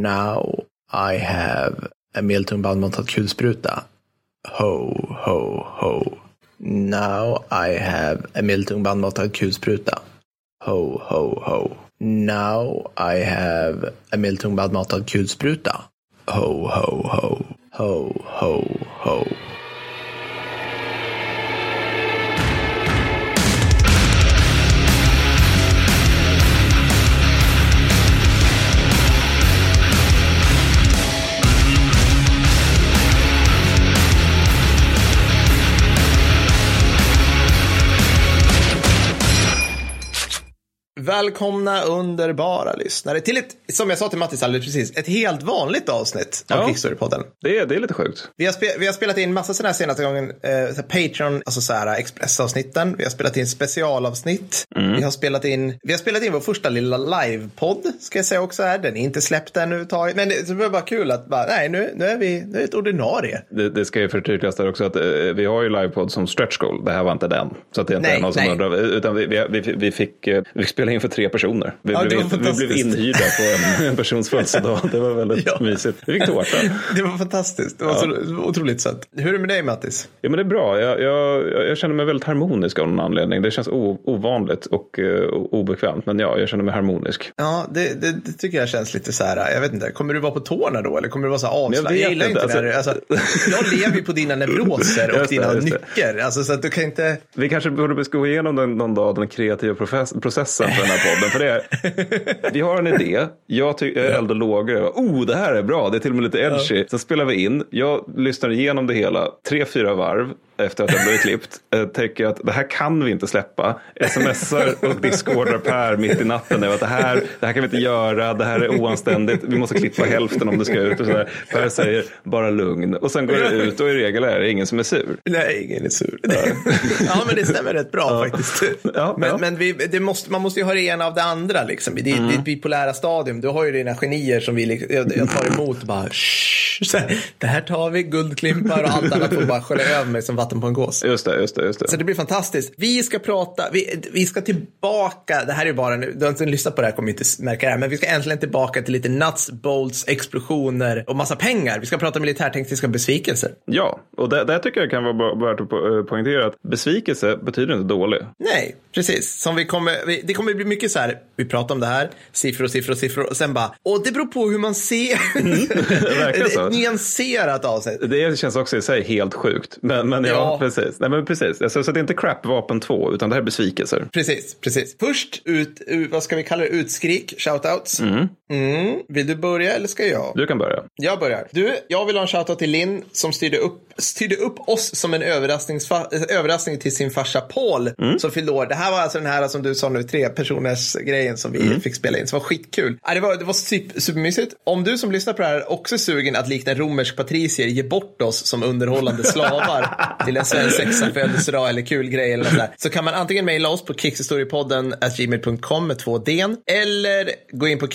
Now I have a medeltung bandmatad kulspruta. Ho, ho, ho. Now I have a medeltung bandmatad kulspruta. Ho, ho, ho. Now I have a medeltung bandmatad kulspruta. Ho, ho, ho. Ho, ho, ho. Välkomna underbara lyssnare till ett, som jag sa till Mattis alldeles precis, ett helt vanligt avsnitt av Ja. Kickstory-podden. Det är, det är lite sjukt. Vi har, spe, vi har spelat in massa sådana här senaste gången, eh, Patreon, alltså så här expressavsnitten. Vi har spelat in specialavsnitt. Vi har spelat in, vi har spelat in vår första lilla livepodd, ska jag säga också här. Den är inte släppt ännu taget. Men det, det var bara kul att bara, nej, nu, nu är vi, nu är ett ordinarie. Det, det ska ju förtydligas där också att eh, vi har ju livepodd som stretch goal. Det här var inte den. Så att det är inte Nej, någon som nej. undrar. Utan vi, vi, vi, vi, fick, eh, vi fick spela in för tre personer. Vi, Ja, det blev, vi blev inhyrda på en, persons födelsedag. Det var väldigt Ja. mysigt. Vi fick tårta. Det var fantastiskt. Det var så otroligt sött. Hur är det med dig, Mattis? Ja, men det är bra. Jag, jag, jag känner mig väldigt harmonisk av någon anledning. Det känns o, ovanligt och uh, obekvämt. Men ja, jag känner mig harmonisk. Ja, det, det, det tycker jag känns lite så här, jag vet inte, kommer du vara på tårna då eller kommer du vara så här Jag avslappnad? vet Jag, gillar inte, när du, alltså, jag lever ju på dina neuroser och Just det, dina det. nycker, alltså så att du kan inte, Vi kanske borde gå igenom den, någon dag den kreativa profess- processen den här podden. För det är, vi har en idé, jag, ty- jag och lågor. Jag bara, Oh, det här är bra, det är till och med lite edgy. Sen spelar vi in, jag lyssnar igenom det hela tre, fyra varv efter att jag blivit klippt. Eh, tänker att det här kan vi inte släppa. Smsar och discordar Per mitt i natten. Att det, här, det här kan vi inte göra, det här är oanständigt, vi måste klippa hälften om det ska ut. Och så där. Per säger bara lugn. Och sen går det ut och i regel är det ingen som är sur. nej, ingen är sur. ja, men det stämmer rätt bra faktiskt. Ja, men ja. men vi, måste, man måste ju ha det ena av det andra liksom. I ditt, Mm. ditt bipolära stadium, du har ju dina genier som vi, liksom- jag, jag tar emot och bara, "Shh." det här tar vi, guldklimpar och allt annat får bara skölja över mig som vatten på en gås. Just det, just det, just det. Så det blir fantastiskt. Vi ska prata, vi, vi ska tillbaka, det här är bara nu, du har inte lyssnat på det här kommer inte märka det här, men vi ska äntligen tillbaka till lite nuts, bolts, explosioner och massa pengar. Vi ska prata militärtekniska besvikelser. Ja, och det, det tycker jag kan vara värt att eh, poängtera att besvikelse betyder inte dålig. Nej, precis. Som vi kommer, det kommer bli mycket så här, vi pratar om det här, siffror siffror och siffror och sen bara, och det beror på hur man ser. verkligen så. Ett nyanserat avsnitt. Det känns också i sig helt sjukt. Men, men ja, Ja. precis. Nej, men precis. Alltså, så det är inte crap vapen 2, utan det här är besvikelser. Precis, precis. Först ut, ut, vad ska vi kalla det, utskrik, shoutouts. Mm. Vill du börja eller ska jag? Du kan börja. Jag börjar. Du, jag vill ha en shoutout till Linn som styrde upp, styrde upp oss som en eh, överraskning till sin farsa Paul som fyllde år. Det här var alltså den här som du sa nu, tre personers grejen som vi fick spela in. Som var skitkul. Ja, det var, det var super, supermysigt. Om du som lyssnar på det här också är sugen att likna romersk patricier ge bort oss som underhållande slavar till en svensexa födelsedag eller kul grej eller något där, så kan man antingen mejla oss på kickstorypodden gmail.com med två d eller gå in på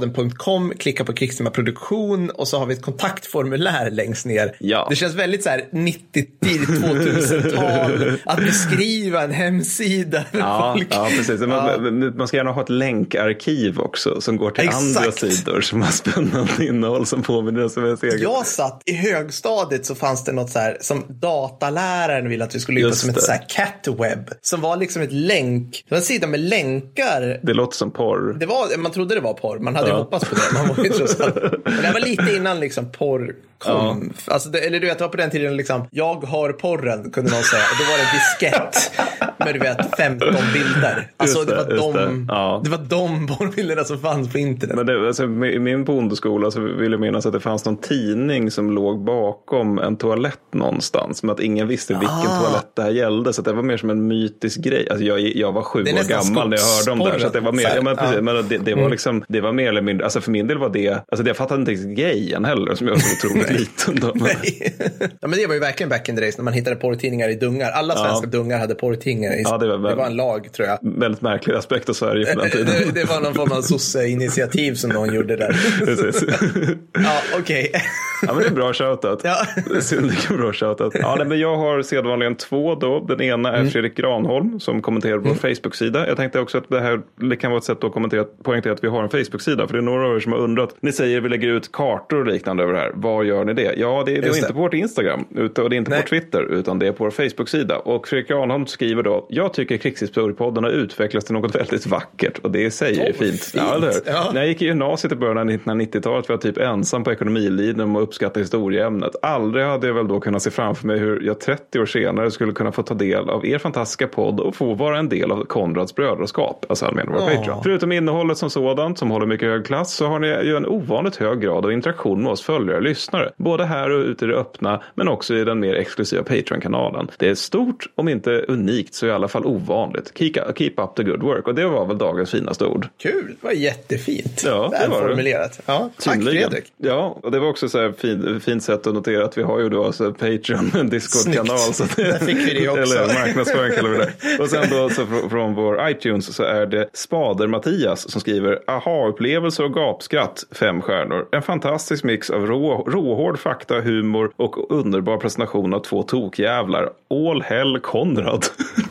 kickstorypodden.com, klicka på Kickstima produktion och så har vi ett kontaktformulär längst ner. Ja. Det känns väldigt så här 90 tidigt 2000-tal att beskriva en hemsida Ja, ja precis. Man, Ja. man ska gärna ha ett länkarkiv också som går till Exakt. andra sidor som har spännande innehåll som påminner om ens eget. Jag satt i högstadiet så fanns det något så här som dataläraren ville att vi skulle lyfta som ett så här catweb. Som var liksom ett länk, det var en sida med länkar. Det låter som porr. Det var, man trodde det var porr, man hade ju Ja. hoppats på det. Man var ju trots allt. Men det var lite innan liksom porr kom. Alltså det, eller du vet, det var på den tiden liksom, jag har porren, kunde någon säga. Och då var det diskett med du vet 15 bilder. Alltså Just det, var de, det. Ja. det var de porrbilderna som fanns på internet. Men det, alltså, I min bondeskola så vill jag minnas att det fanns någon tidning som låg bakom en toalett någonstans. Men att ingen visste vilken Ah. toalett det här gällde. Så det var mer som en mytisk grej. Alltså, jag, jag var sju år gammal när jag hörde om det här. Så det var mer, så här, ja, men precis, ja. men det, det, var liksom, det var mer eller mindre, alltså för min del var det, alltså jag fattade inte riktigt grejen heller som jag var så otroligt liten. Då. Men, ja, men det var ju verkligen back in the days när man hittade porrtidningar i dungar. Alla svenska dungar hade porrtidningar. I- Ja, det var väl- det var en lag tror jag. väldigt märklig aspekt av Sverige på den tiden. Det, det var någon form av sosse-initiativ som någon gjorde där. Precis. Ja, okej. Ja, men det är bra shoutout. Ja. Det är synnerligen bra shoutout. Ja, nej, men jag har sedvanligen två då. Den ena är Mm. Fredrik Granholm som kommenterar på vår Facebook-sida. Jag tänkte också att det här det kan vara ett sätt att kommentera, poängtera att vi har en Facebook-sida. För det är några av er som har undrat. Ni säger vi lägger ut kartor och liknande över det här. Var gör ni det? Ja, det är, det är inte på vårt Instagram utan, och det är inte på Nej. vår Twitter utan det är på vår Facebook-sida. Och Fredrik Granholm skriver då. Jag tycker Krigshistoriepodden har utvecklats till något väldigt vackert och det i sig är Åh, fint. fint. Ja, eller? Ja. När jag gick i gymnasiet i början av 1990-talet var jag typ ensam på ekonomilinjen om att uppskatta historieämnet. Aldrig hade jag väl då kunnat se framför mig hur jag 30 år senare skulle kunna få ta del av er fantastiska podd och få vara en del av Konrads brödraskap. Alltså han menar vår Åh. Patreon. Förutom innehållet som sådant som håller mycket hög klass så har ni ju en ovanligt hög grad av interaktion med oss följare och lyssnare. Både här och ute i det öppna men också i den mer exklusiva Patreon-kanalen. Det är stort, om inte unikt så i alla fall ovanligt. Keep, up the good work och det var väl dagens finaste ord. Kul, det var jättefint. Ja, det var det. Välformulerat. Ja, tack. Fredrik. Ja, och det var också så här fin, fint sätt att notera att vi har ju då alltså Patreon, en Discord-kanal. Så att- Där fick vi det också. Eller marknadsföring kallar vi det. Och sen då så fr- från vår iTunes så är det Spader-Mattias som skriver aha-upplevelser och gapskratt, fem stjärnor. En fantastisk mix av rå, råhård fakta, humor och underbar presentation av två tokjävlar. All hell Konrad.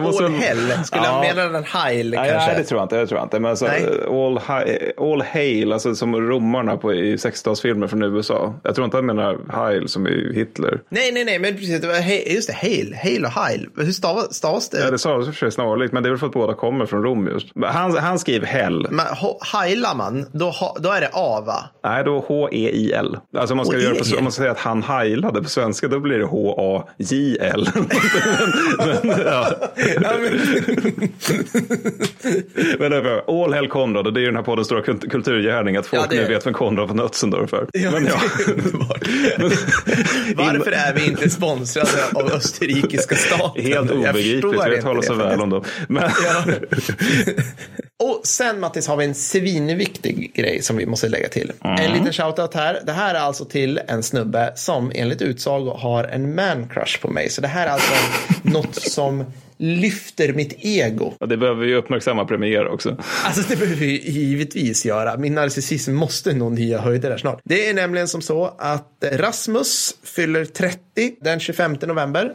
Måste All väl- hell, skulle Ja. han mena den heil Nej, kanske? nej, det tror jag inte. Det tror jag inte. Men alltså, all, hi- all hail, alltså som romarna på, i 60-talsfilmer från USA. Jag tror inte han menar heil som i Hitler. Nej, nej, nej, men precis. Det var just det, hail, hail och heil. Hur stavas, stavas det? Ja, det sa för sig snarlikt, men det är väl för att båda kommer från Rom just. Han, han skriver hell. Men heilar man, då, då är det A, va? Nej, då H-E-I-L. Alltså om man, ska H-E-I-L. göra på, om man ska säga att han heilade på svenska, då blir det H-A-J-L. men, men, ja. Ja, men, men all hell Konrad, och det är ju den här poddens stora kult- kulturgärning, att folk Ja, det nu vet vem Konrad von Ötzendorf är. Ja, men ja. Varför är vi inte sponsrade av österrikiska staten? Helt Jag obegripligt, vi inte talar så väl om dem. Men, Och sen Mattis har vi en svinviktig grej som vi måste lägga till. En liten shoutout här. Det här är alltså till en snubbe som enligt utsago har en man crush på mig. Så det här är alltså något som lyfter mitt ego. och det behöver vi uppmärksamma premiär också. Alltså det behöver vi givetvis göra. Min narcissism måste nå nya höjder där snart. Det är nämligen som så att Rasmus fyller 30 den 25 november.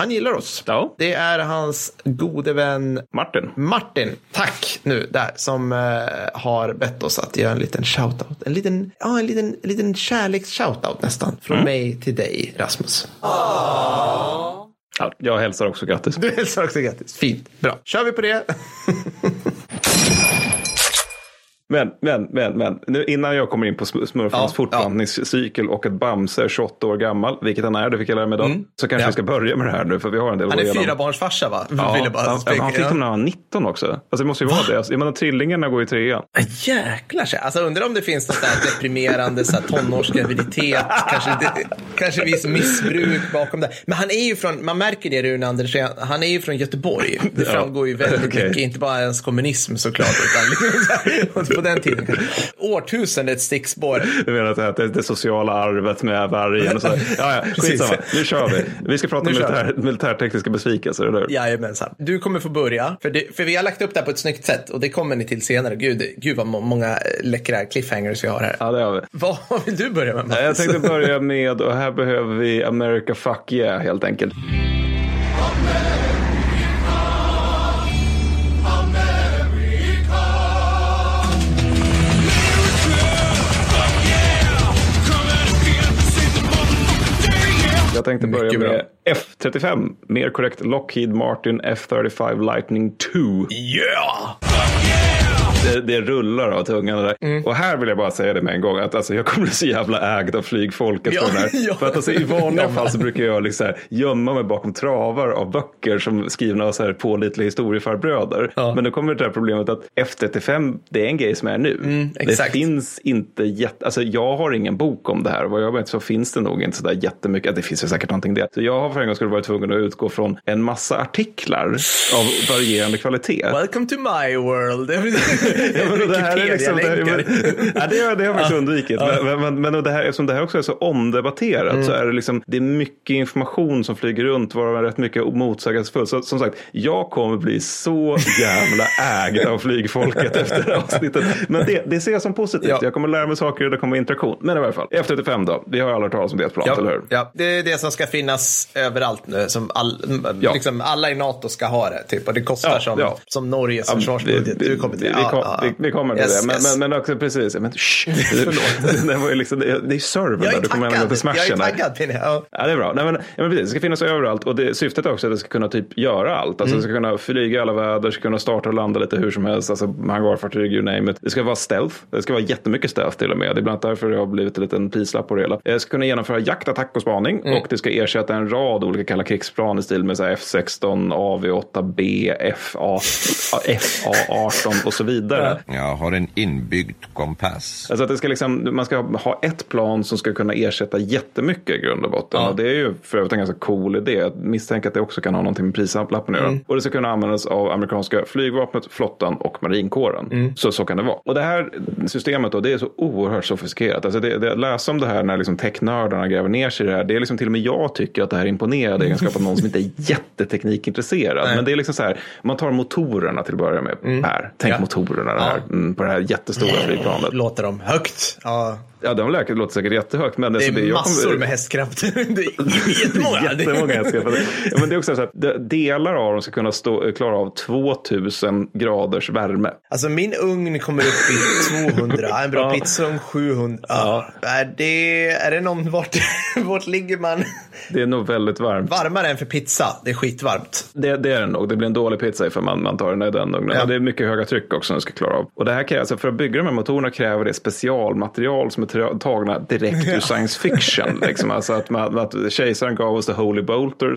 Han gillar oss. Ja. Det är hans gode vän Martin. Martin, tack nu där, som eh, har bett oss att göra en liten shoutout. En liten, ja, en liten, en liten kärleks-shoutout nästan. Från mig till dig, Rasmus. Ja, jag hälsar också grattis. Du hälsar också grattis. Fint. Bra. Kör vi på det. Men, men, men, men. Nu, innan jag kommer in på sm- smurfarnas Ja, fortplantningscykel och att Bamse är 28 år gammal, vilket han är, det fick jag lära mig idag, så kanske Ja. vi ska börja med det här nu, för vi har en del Han är fyrabarnsfarsa va? Ja, Ville bara han, han fick ja. dem när han var 19 också. Alltså det måste ju vara det. Alltså, jag menar, trillingarna går i trean. Jäklar sig. Alltså undrar om det finns något där deprimerande så här, tonårsgraviditet, kanske, det, kanske viss missbruk bakom det. Men han är ju från, man märker det Rune Andersson, han är ju från Göteborg. Det Ja, framgår ju väldigt okej. mycket, inte bara ens kommunism såklart, utan på den tiden. Årtusendets stickspår. Du menar att det, det, sociala arvet med vargen och så. Ja, ja, skitsamma. Nu kör vi. Vi ska prata kör militär, militärtekniska besvikelser, eller hur? Jajamensan. Du kommer få börja, för, det, för vi har lagt upp det här på ett snyggt sätt och det kommer ni till senare. Gud, gud vad må- många eh, läckra cliffhangers vi har här. Ja, det har vi. Vad vill du börja med? Mats? Jag tänkte börja med, och här behöver vi America Fuck Yeah helt enkelt. Jag tänkte börja Mycket med F35, mer korrekt Lockheed Martin F35 Lightning 2. Yeah! Det, det rullar av tungan där. Mm. Och här vill jag bara säga det med en gång. Att alltså, jag kommer bli så jävla ägd av flygfolket Ja, ja. För att alltså, i vanliga fall så brukar jag liksom här, gömma mig bakom travar av böcker som skrivna av så här pålitliga historiefarbröder. Ja. Men då kommer det här problemet att F35 det är en grej som är nu. det Mm, exakt. finns inte jätte, alltså jag har ingen bok om det här. Vad jag vet så finns det nog inte så där jättemycket. Det finns ju säkert någonting där. Så jag har för en gång skulle varit tvungen att utgå från en massa artiklar av varierande kvalitet. Welcome to my world. ja, men det här är liksom, det, ja, har, det har jag faktiskt undvikit. Men, men, men det här, eftersom det här också är så omdebatterat mm. så är det, liksom, det är mycket information som flyger runt varav rätt mycket motsägelsefullt. Så som sagt, jag kommer bli så jävla ägd av flygfolket efter det här avsnittet. Men det, det ser jag som positivt. Ja. Jag kommer lära mig saker och det kommer interaktion. Men i alla fall, F35 då. Vi har alla hört talas om det plan, ja. eller hur? Ja, det är det som ska finnas överallt nu. Som all, ja. liksom alla i NATO ska ha det. Typ. Och det kostar som, som Norges försvarsbudget. du kommer till det. Vi, kom, vi, vi kommer till yes, det. Men, yes. men, men också precis. Men, det, var ju liksom, det, det är servern där. Du kommer använda till smashen. Jag är taggad Pinne. Ja. ja, det är bra. Nej, men, ja, men precis, det ska finnas överallt. Och det, syftet är också att det ska kunna typ göra allt. Alltså, mm. Det ska kunna flyga i alla väder, ska kunna starta och landa lite hur som helst. Alltså hangarfartyg, you name it. Det ska vara stealth. Det ska vara jättemycket stealth till och med. Det är bland annat därför det har blivit en liten prislapp på det hela. Det ska kunna genomföra jakt, attack och spaning. Mm. Och det ska ersätta en rad olika kalla krigsplan i stil med F16, AV8B, FA, FA18 och så vidare. Jag har en inbyggd kompass. Alltså att det ska liksom, man ska ha ett plan som ska kunna ersätta jättemycket i grund och botten. Ja. Och det är ju för övrigt en ganska cool idé. Jag misstänker att det också kan ha någonting med prislappen att göra. Mm. Och det ska kunna användas av amerikanska flygvapnet, flottan och marinkåren. Mm. Så, så kan det vara. Och det här systemet då, det är så oerhört sofistikerat. Alltså det, det, läsa om det här när liksom technördarna gräver ner sig i det här. Det är liksom till och med jag tycker att det här är imponerande egenskap av någon som inte är jätteteknikintresserad. Nej. Men det är liksom så här, man tar motorerna till att börja med. Mm. Här, tänk ja. Motorerna ja. här, mm, på det här jättestora flygplanet. Låter de högt? Ja. Ja, de läket låter säkert jättehögt. Men det är det, massor kommer... med hästkrafter. det är jättemånga. jättemånga hästkrafter. Ja, men det är också så att delar av dem ska kunna stå, klara av 2000 graders värme. Alltså min ugn kommer upp i 200, en bra ja. pizzaugn 700. Ja. Är, det, är det någon, vart, vart ligger man? Det är nog väldigt varmt. Varmare än för pizza, det är skitvarmt. Det, det är det nog, det blir en dålig pizza ifall man, man tar den i den ugnen. Ja. det är mycket höga tryck också som ska klara av. Och det här krävs, alltså för att bygga de här motorerna kräver det specialmaterial som är tagna direkt ur science fiction. liksom. Alltså att, man, att kejsaren gav oss the holy bolter.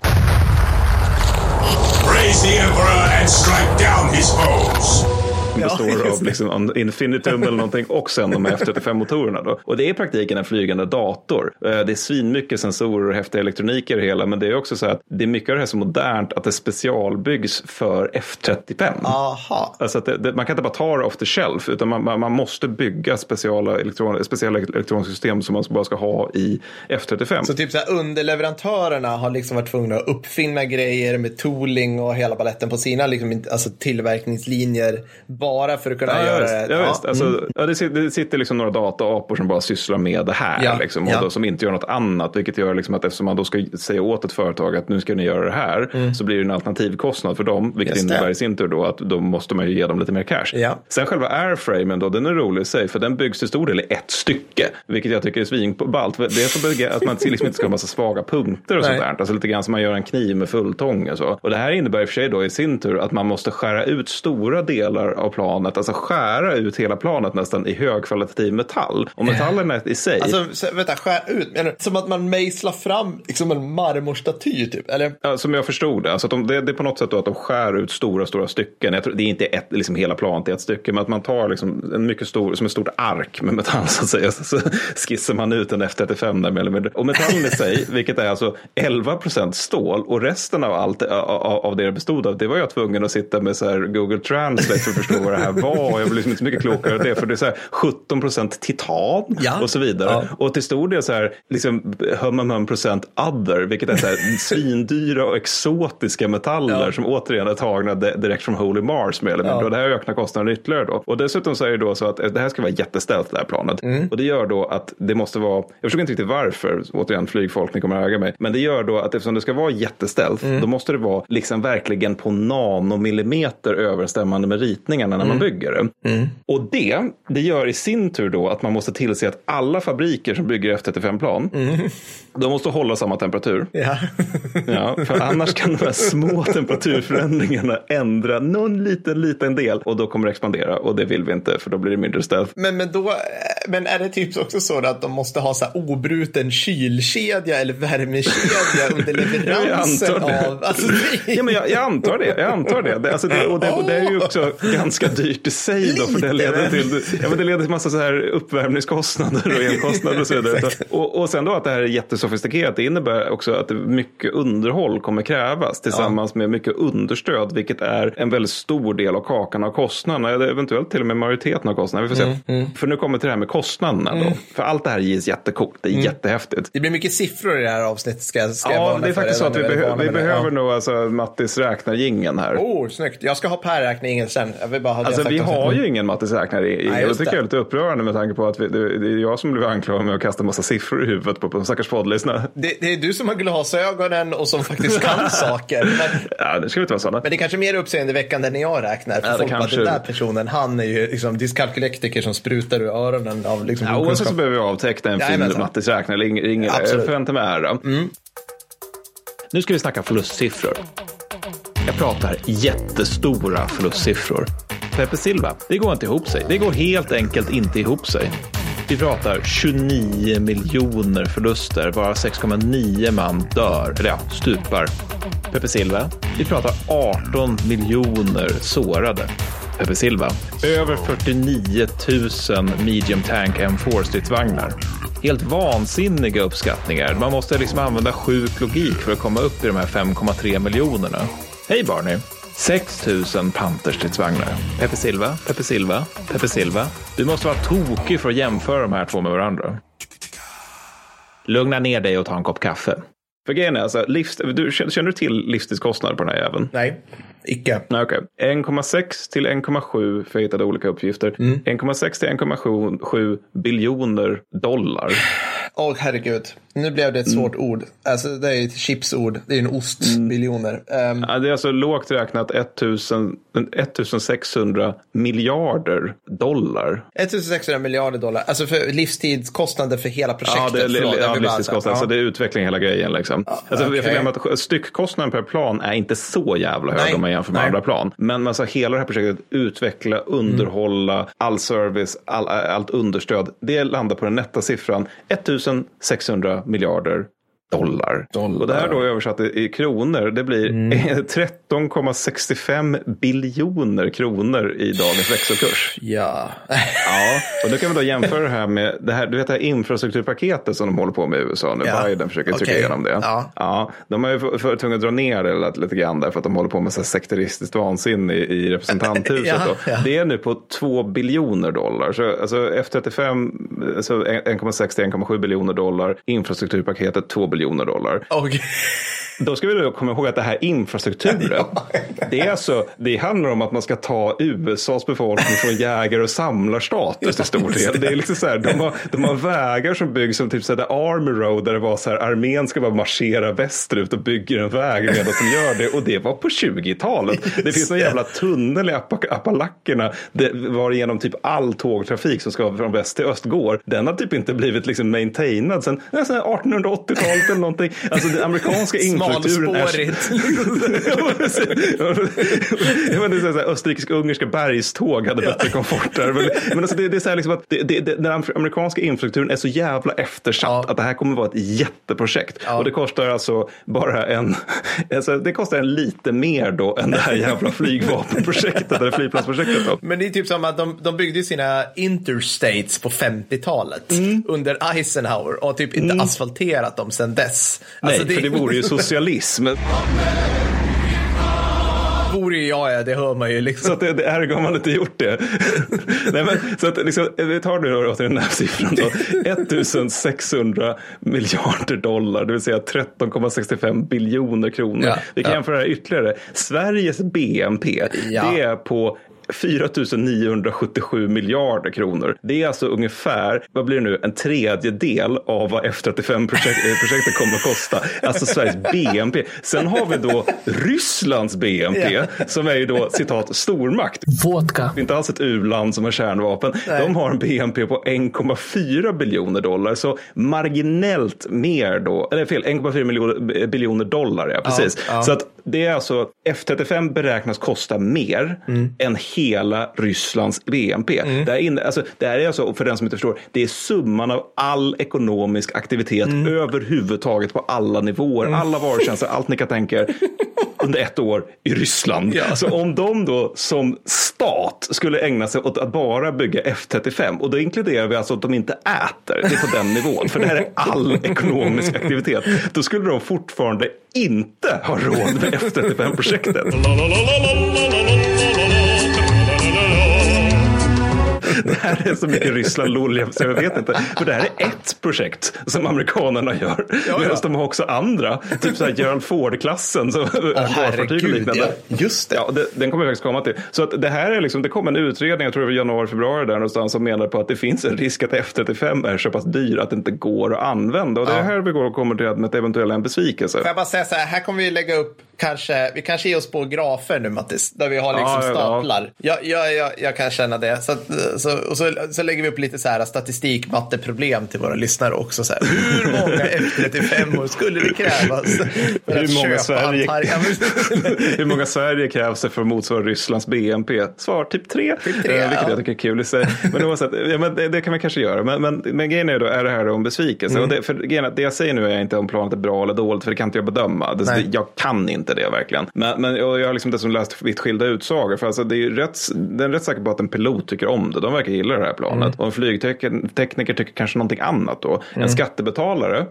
Praise the emperor and strike down his foes består av liksom Infinitum eller någonting och sen de F35-motorerna. Då. Och det är i praktiken en flygande dator. Eh, det är svinmycket sensorer och häftiga elektronik i det hela, men det är också så att det är mycket av det här så modernt att det specialbyggs för F35. Aha. Alltså det, det, man kan inte bara ta det off the shelf, utan man, man, man måste bygga speciella, elektron, speciella elektroniska system som man bara ska ha i F35. Så typ så här, underleverantörerna har liksom varit tvungna att uppfinna grejer med tooling och hela baletten på sina liksom, alltså tillverkningslinjer bara för att kunna ja, göra det. Ja, visst. Alltså, mm. ja, det, sitter, liksom några dataapor som bara sysslar med det här. Ja, liksom, och ja. då, som inte gör något annat. Vilket gör liksom att eftersom man då ska säga åt ett företag att nu ska ni göra det här. Mm. Så blir det en alternativkostnad för dem. Vilket Just innebär det. i sin tur då att då måste man ju ge dem lite mer cash. Ja. Sen själva airframen då, den är rolig i sig. För den byggs till stor del i ett stycke. Vilket jag tycker är svinballt. Det är så att man liksom inte ska ha massa svaga punkter och sånt där. Alltså lite grann som man gör en kniv med fulltång och så. Och det här innebär i och för sig då i sin tur att man måste skära ut stora delar av planet, alltså skära ut hela planet nästan i högkvalitativ metall. Och metallen i sig. Alltså, vänta, skär ut? Menar, som att man mejslar fram liksom en marmorstaty typ? Eller? Ja, som jag förstod det. Alltså de, det, det är på något sätt att de skär ut stora, stora stycken. Jag tror, det är inte ett, liksom hela planet i ett stycke, men att man tar liksom en mycket stor, som ett stort ark med metall så att säga. Så skissar man ut en F35 där med eller med. Och metallen i sig, vilket är alltså 11 procent stål och resten av allt av, av det det bestod av, det var jag tvungen att sitta med så Google Translate för att förstå vad det här var. Jag blev liksom inte så mycket klokare av det. För det är så här 17 procent titan ja. och så vidare. Ja. Och till stor del så här liksom hum, hum procent other. Vilket är så här svindyra och exotiska metaller ja. som återigen är tagna direkt från Holy Mars med eller mindre. Och det här ökar kostnaden ytterligare då. Och dessutom så är det då så att det här ska vara jätteställt det här planet. Mm. Och det gör då att det måste vara, jag förstår inte riktigt varför, återigen flygfolk, ni kommer att äga mig. Men det gör då att eftersom det ska vara jätteställt, mm. då måste det vara liksom verkligen på nanomillimeter överstämmande med ritningarna när man mm. bygger det. Mm. Och det, det gör i sin tur då att man måste tillse att alla fabriker som bygger F35-plan, mm. De måste hålla samma temperatur. Ja. ja, för annars kan de här små temperaturförändringarna ändra någon liten, liten del och då kommer det expandera och det vill vi inte för då blir det mindre stealth. Men, men, då, men är det typ också så att de måste ha så här obruten kylkedja eller värmekedja under leveransen av? Alltså, ja, men jag, jag, antar det. Jag antar det. det, alltså det och det, det är ju också ganska dyrt i sig då, för det leder till, ja, men det leder till massa så här uppvärmningskostnader och elkostnader och så vidare. och, och sen då att det här är sofistikerat. Det innebär också att mycket underhåll kommer krävas tillsammans med mycket understöd, vilket är en väldigt stor del av kakan av kostnaderna. Eller eventuellt till och med majoriteten av kostnaderna. Vi får se. Mm, För nu kommer till det här med kostnaderna. Då. För allt det här ges jättecoolt. Det är jättehäftigt. Det blir mycket siffror i det här avsnittet ska, jag- ska jag Ja, varna det är för. faktiskt så Jag att vi, är behö- vi det. behöver Ja. nog alltså Mattis räknar-jingeln här. Oh, snyggt. Jag ska ha Per-räkningen sen. Jag vill bara ha det Alltså vi har ju ingen Mattis jag just tycker det. jag är lite upprörande med tanke på att vi, det, det är jag som blev anklagad med att kasta massa siffror i huvudet på, på de stackars poddlyssnarna. Det, det är du som har glasögonen och som faktiskt kan saker. Men, Ja, det ska inte vara sådana. men det är kanske mer uppseendeväckande när jag räknar. För Ja, folk bara, kanske- den där personen, han är ju liksom dyskalkylektiker som sprutar ur öronen av liksom Ja, oavsett så behöver vi avteckna en fin Jajamensan. Mattis räknare. eller ing- ring- Absolut. Jag förväntar mig ära. Nu ska vi snacka förlustsiffror. Jag pratar jättestora förlustsiffror. Pepe Silva, det går inte ihop sig. Det går helt enkelt inte ihop sig. Vi pratar 29 miljoner förluster, varav 6,9 man dör, eller ja, stupar. Pepe Silva, vi pratar 18 miljoner sårade. Pepe Silva, över 49 000 medium tank M4-stridsvagnar. Helt vansinniga uppskattningar. Man måste liksom använda sjuk logik för att komma upp i de här 5,3 miljonerna. Hej Barney! 6 000 Panterstridsvagnar. Pepe Silva, Pepe Silva, Pepe Silva. Du måste vara tokig för att jämföra de här två med varandra. Lugna ner dig och ta en kopp kaffe. För grejen är alltså, livs, du, känner du till livstidskostnader på den här jäveln? Nej, icke. Nej, okej. 1,6 till 1,7 för jag hittade olika uppgifter. 1,6 till 1,7 biljoner dollar. Åh herregud, nu blev det ett Mm. svårt ord. Alltså det är ett chipsord, det är en ost, biljoner. Ehm, Ja, det är alltså lågt räknat 1000, 1600 miljarder dollar. 1600 miljarder dollar, alltså för livstidskostnader för hela projektet. Ja, det är, Förlåt, ja, vill bara- livstidskostnad. ja. Så det är utveckling hela grejen. Liksom. alltså, okej. Jag att styckkostnaden per plan är inte så jävla hög Nej, om man jämför med nej. andra plan. Men alltså, hela det här projektet, utveckla, underhålla, all service, all, allt understöd. Det landar på den nätta siffran 1600 miljarder dollar. Dollar. Och det här då översatt i, kronor, det blir 13,65 biljoner kronor i dagens växelkurs. Ja. Ja, och då kan vi då jämföra det här med det här, du vet det här infrastrukturpaketet som de håller på med i USA nu. Ja. Biden försöker trycka igenom det. Ja. de har ju för tvungna att dra ner det lite, grann där för att de håller på med så här sekteristiskt vansinne i, i representanthuset. Ja, ja. Det är nu på 2 biljoner dollar. Så alltså F35, alltså 1,6 till 1,7 biljoner dollar. Infrastrukturpaketet 2 biljoner dollar. Okay. Då ska vi då komma ihåg att det här infrastrukturen, det, är alltså, det handlar om att man ska ta USAs befolkning från jägare och samlarstatus till stor del. Det är liksom så här, de, har, de har vägar som byggs som typ så här, Army Road där det var så här, armén ska bara marschera västerut och bygger en väg medan de gör det. Och det var på 20-talet. Det finns en jävla tunnel i Appa- Appalackerna där- varigenom typ all tågtrafik som ska från väst till öst går. Den har typ inte blivit liksom maintainad nästan 1880-talet eller någonting. Alltså den amerikanska infrastrukturen. Smalspårigt. Det Österrikisk-ungerska bergståg hade bättre komfort där. Men, men alltså det, det är så här liksom att det, det, det, den amerikanska infrastrukturen är så jävla eftersatt Ja. att det här kommer vara ett jätteprojekt. Ja. Och det kostar alltså bara en, alltså det kostar en lite mer då än det här jävla flygvapenprojektet eller flygplansprojektet. Då. Men det är typ som att de, de byggde sina interstates på 50-talet Mm. under Eisenhower och typ inte asfalterat dem sedan dess. Alltså, Nej, för det vore ju socialism. vore ju, ja, ja, det hör man ju liksom. Så att det, det Ergo har man inte gjort det. Nej, men, så att, liksom, vi tar nu då till den här siffran. Då. 1600 miljarder dollar, det vill säga 13,65 biljoner kronor. Ja, vi kan ja. jämföra det här ytterligare. Sveriges BNP, Ja. det är på 4 977 miljarder kronor. Det är alltså ungefär, vad blir det nu, en tredjedel av vad F35-projektet kommer att kosta. Alltså Sveriges BNP. Sen har vi då Rysslands BNP Ja. som är ju då citat stormakt. Vodka. Inte alls ett u-land som har kärnvapen. Nej. De har en BNP på 1,4 biljoner dollar. Så marginellt mer då, eller fel, 1,4 miljoner- biljoner dollar ja, precis. ja. Så att det är alltså F35 beräknas kosta mer Mm. än hela Rysslands BNP. Det, här inne, alltså, det här är alltså, för den som inte förstår, det är summan av all ekonomisk aktivitet Mm. överhuvudtaget på alla nivåer, alla varutjänster, allt ni kan tänka er under ett år i Ryssland. Så om de då som stat skulle ägna sig åt att bara bygga F35 och då inkluderar vi alltså att de inte äter, det är på den nivån, för det här är all ekonomisk aktivitet, då skulle de fortfarande inte har råd med F35-projektet. Det här är så mycket Ryssland LOL så jag vet inte. För det här är ett projekt som amerikanerna gör. ja. Medan de har också andra. Typ så här Gerald Ford-klassen. som hangarfartyg och herregud, liknande. ja. Just det. Ja, det, den kommer vi faktiskt komma till. Så att det här är liksom, det kom en utredning, jag tror det var januari, februari där någonstans, som menar på att det finns en risk att F35 är så pass dyr att det inte går att använda. Och det är här vi går och kommer till med ett eventuellt en besvikelse. Får jag bara säga så här, här kommer vi lägga upp kanske, vi kanske ger oss på grafer nu Mattis, där vi har liksom Ja, ja, ja. staplar. Jag, jag, jag, kan känna det. Så, så, och så, så lägger vi upp lite så här statistik, matteproblem till våra lyssnare också. Så här, hur många F35 skulle det krävas för Hur att många köpa Sverige- Hur många Sverige krävs det för att motsvara Rysslands BNP? Svar typ tre. Typ tre, Eh, vilket ja. jag tycker är kul i sig. Men, oavsett, ja, men det, det kan vi kanske göra. Men, men, men grejen är då, är det här om besvikelse? Mm. Och det, för grejen det jag säger nu är inte om planet är bra eller dåligt, för det kan inte jag bedöma. Det, jag kan inte det verkligen. Men, men jag har liksom dessutom läst vitt skilda utsagor. För alltså, det är ju rätt, det är rätt säker på att en pilot tycker om det. De verkar gilla det här planet. Mm. Och en flygtekniker tycker kanske någonting annat då. Mm. En skattebetalare,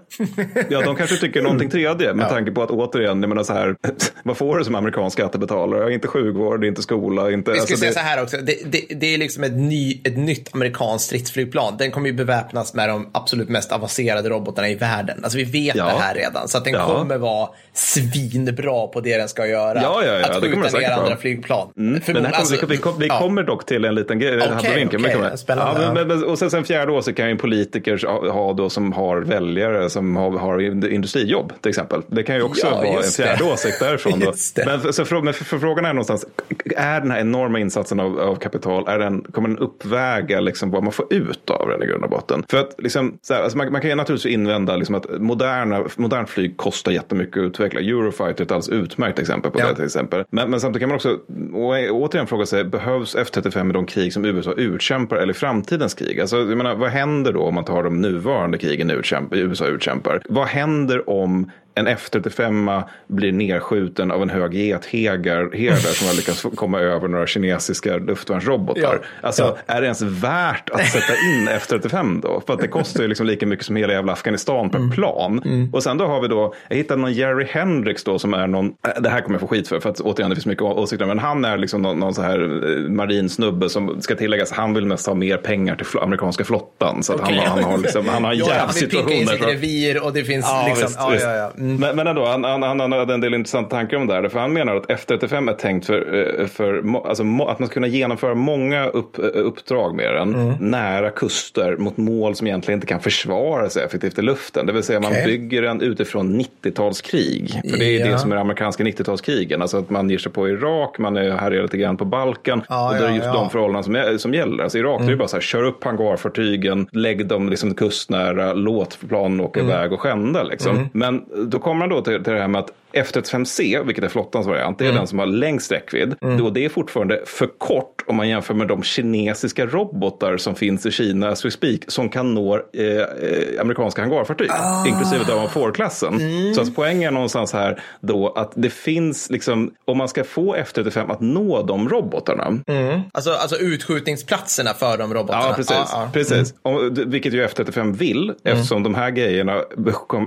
ja de kanske tycker någonting tredje. Med tanke på att återigen, jag menar så här, vad får du som amerikansk skattebetalare? Ja, Inte sjukvård, inte skola, inte... Vi ska alltså, säga det- så här också, det, det, det är liksom ett, ny, ett nytt amerikanskt stridsflygplan. Den kommer ju beväpnas med de absolut mest avancerade robotarna i världen. Alltså vi vet Ja. det här redan, så att den Ja. kommer vara svinbra på det den ska göra. Ja, ja, ja, att skjuta ner andra flygplan. Men här kommer, alltså, vi, kom- vi ja. kommer dock till en liten grej. Halva vinkeln, men Ja, men, men, och sen, sen fjärde år så kan ju politiker ha, ha då som har väljare som har, har industrijobb till exempel. Det kan ju också Ja, vara en just det. fjärde åsikt därifrån. Men, så, men för, för frågan är någonstans, är den här enorma insatsen av, av kapital, är den, kommer den uppväga liksom vad man får ut av den i grund och botten? För att liksom, här, alltså man, man kan ju naturligtvis invända liksom att moderna, modernt flyg kostar jättemycket att utveckla. Eurofighter är ett alldeles utmärkt exempel på Ja. det till exempel. Men, men samtidigt kan man också återigen fråga sig, behövs F35 i de krig som USA utkämpar eller framtidens krig? Alltså, jag menar, vad händer då om man tar de nuvarande krigen utkämp, USA utkämpar? Vad händer om en F35 blir nedskjuten av en hög getherdare som har lyckats komma över några kinesiska luftvärnsrobotar. Ja. Alltså, Ja. är det ens värt att sätta in F35 då? För att det kostar ju liksom lika mycket som hela jävla Afghanistan Mm. per plan. Och sen då har vi då, jag hittade någon Jerry Hendricks då som är någon, äh, det här kommer jag få skit för, för att återigen det finns mycket åsikter, men han är liksom någon, någon så här eh, marin snubbe som ska tilläggas, han vill mest ha mer pengar till amerikanska flottan. Så att Okej. han, han har liksom, han har en Ja, jävla han vill picka in sitt revir och det finns Ja, liksom... visst, ja, ja, ja. Mm. Men, men ändå, han, han, han hade en del intressanta tankar om det här. För han menar att F35 är tänkt för, eh, för alltså, att man ska kunna genomföra många upp, eh, uppdrag med den Mm. nära kuster mot mål som egentligen inte kan försvara sig effektivt i luften. Det vill säga man Okej. bygger den utifrån 90-talskrig. För det är Ja. det som är amerikanska 90-talskrigen. Alltså att man ger sig på Irak, man är härjar lite grann på Balkan. Ja, och det är ja, just ja. Mm. de förhållanden som, som gäller. Alltså Irak, det är ju bara så här, kör upp hangarfartygen, lägg dem liksom kustnära, låt planen åka Mm. iväg och skända. Liksom. Men då kommer han då till, till det här med att F35C, vilket är flottans variant, det är Mm. den som har längst räckvidd. Då det är fortfarande för kort om man jämför med de kinesiska robotar som finns i Kina, speak, som kan nå eh, eh, amerikanska hangarfartyg, Ah. inklusive Dawn 4-klassen. Mm. Så att poängen är någonstans här då att det finns, liksom, om man ska få F35 att nå de robotarna, Alltså, alltså utskjutningsplatserna för de robotarna. Ja, precis. Ja, ja. precis. Och, d- vilket ju F35 vill, eftersom de här grejerna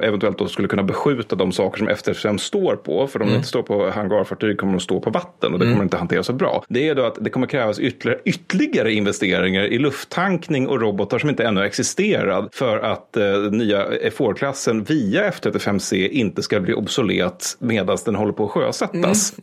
eventuellt då skulle kunna beskjuta de saker som F35 står på. För om de inte står på hangarfartyg kommer de stå på vatten och det kommer inte hantera så bra. Det är då att det kommer krävas ytterligare, ytterligare investeringar i lufttankning och robotar som inte ännu existerar för att eh, nya F4-klassen via F35C inte ska bli obsolet medan den håller på att sjösättas.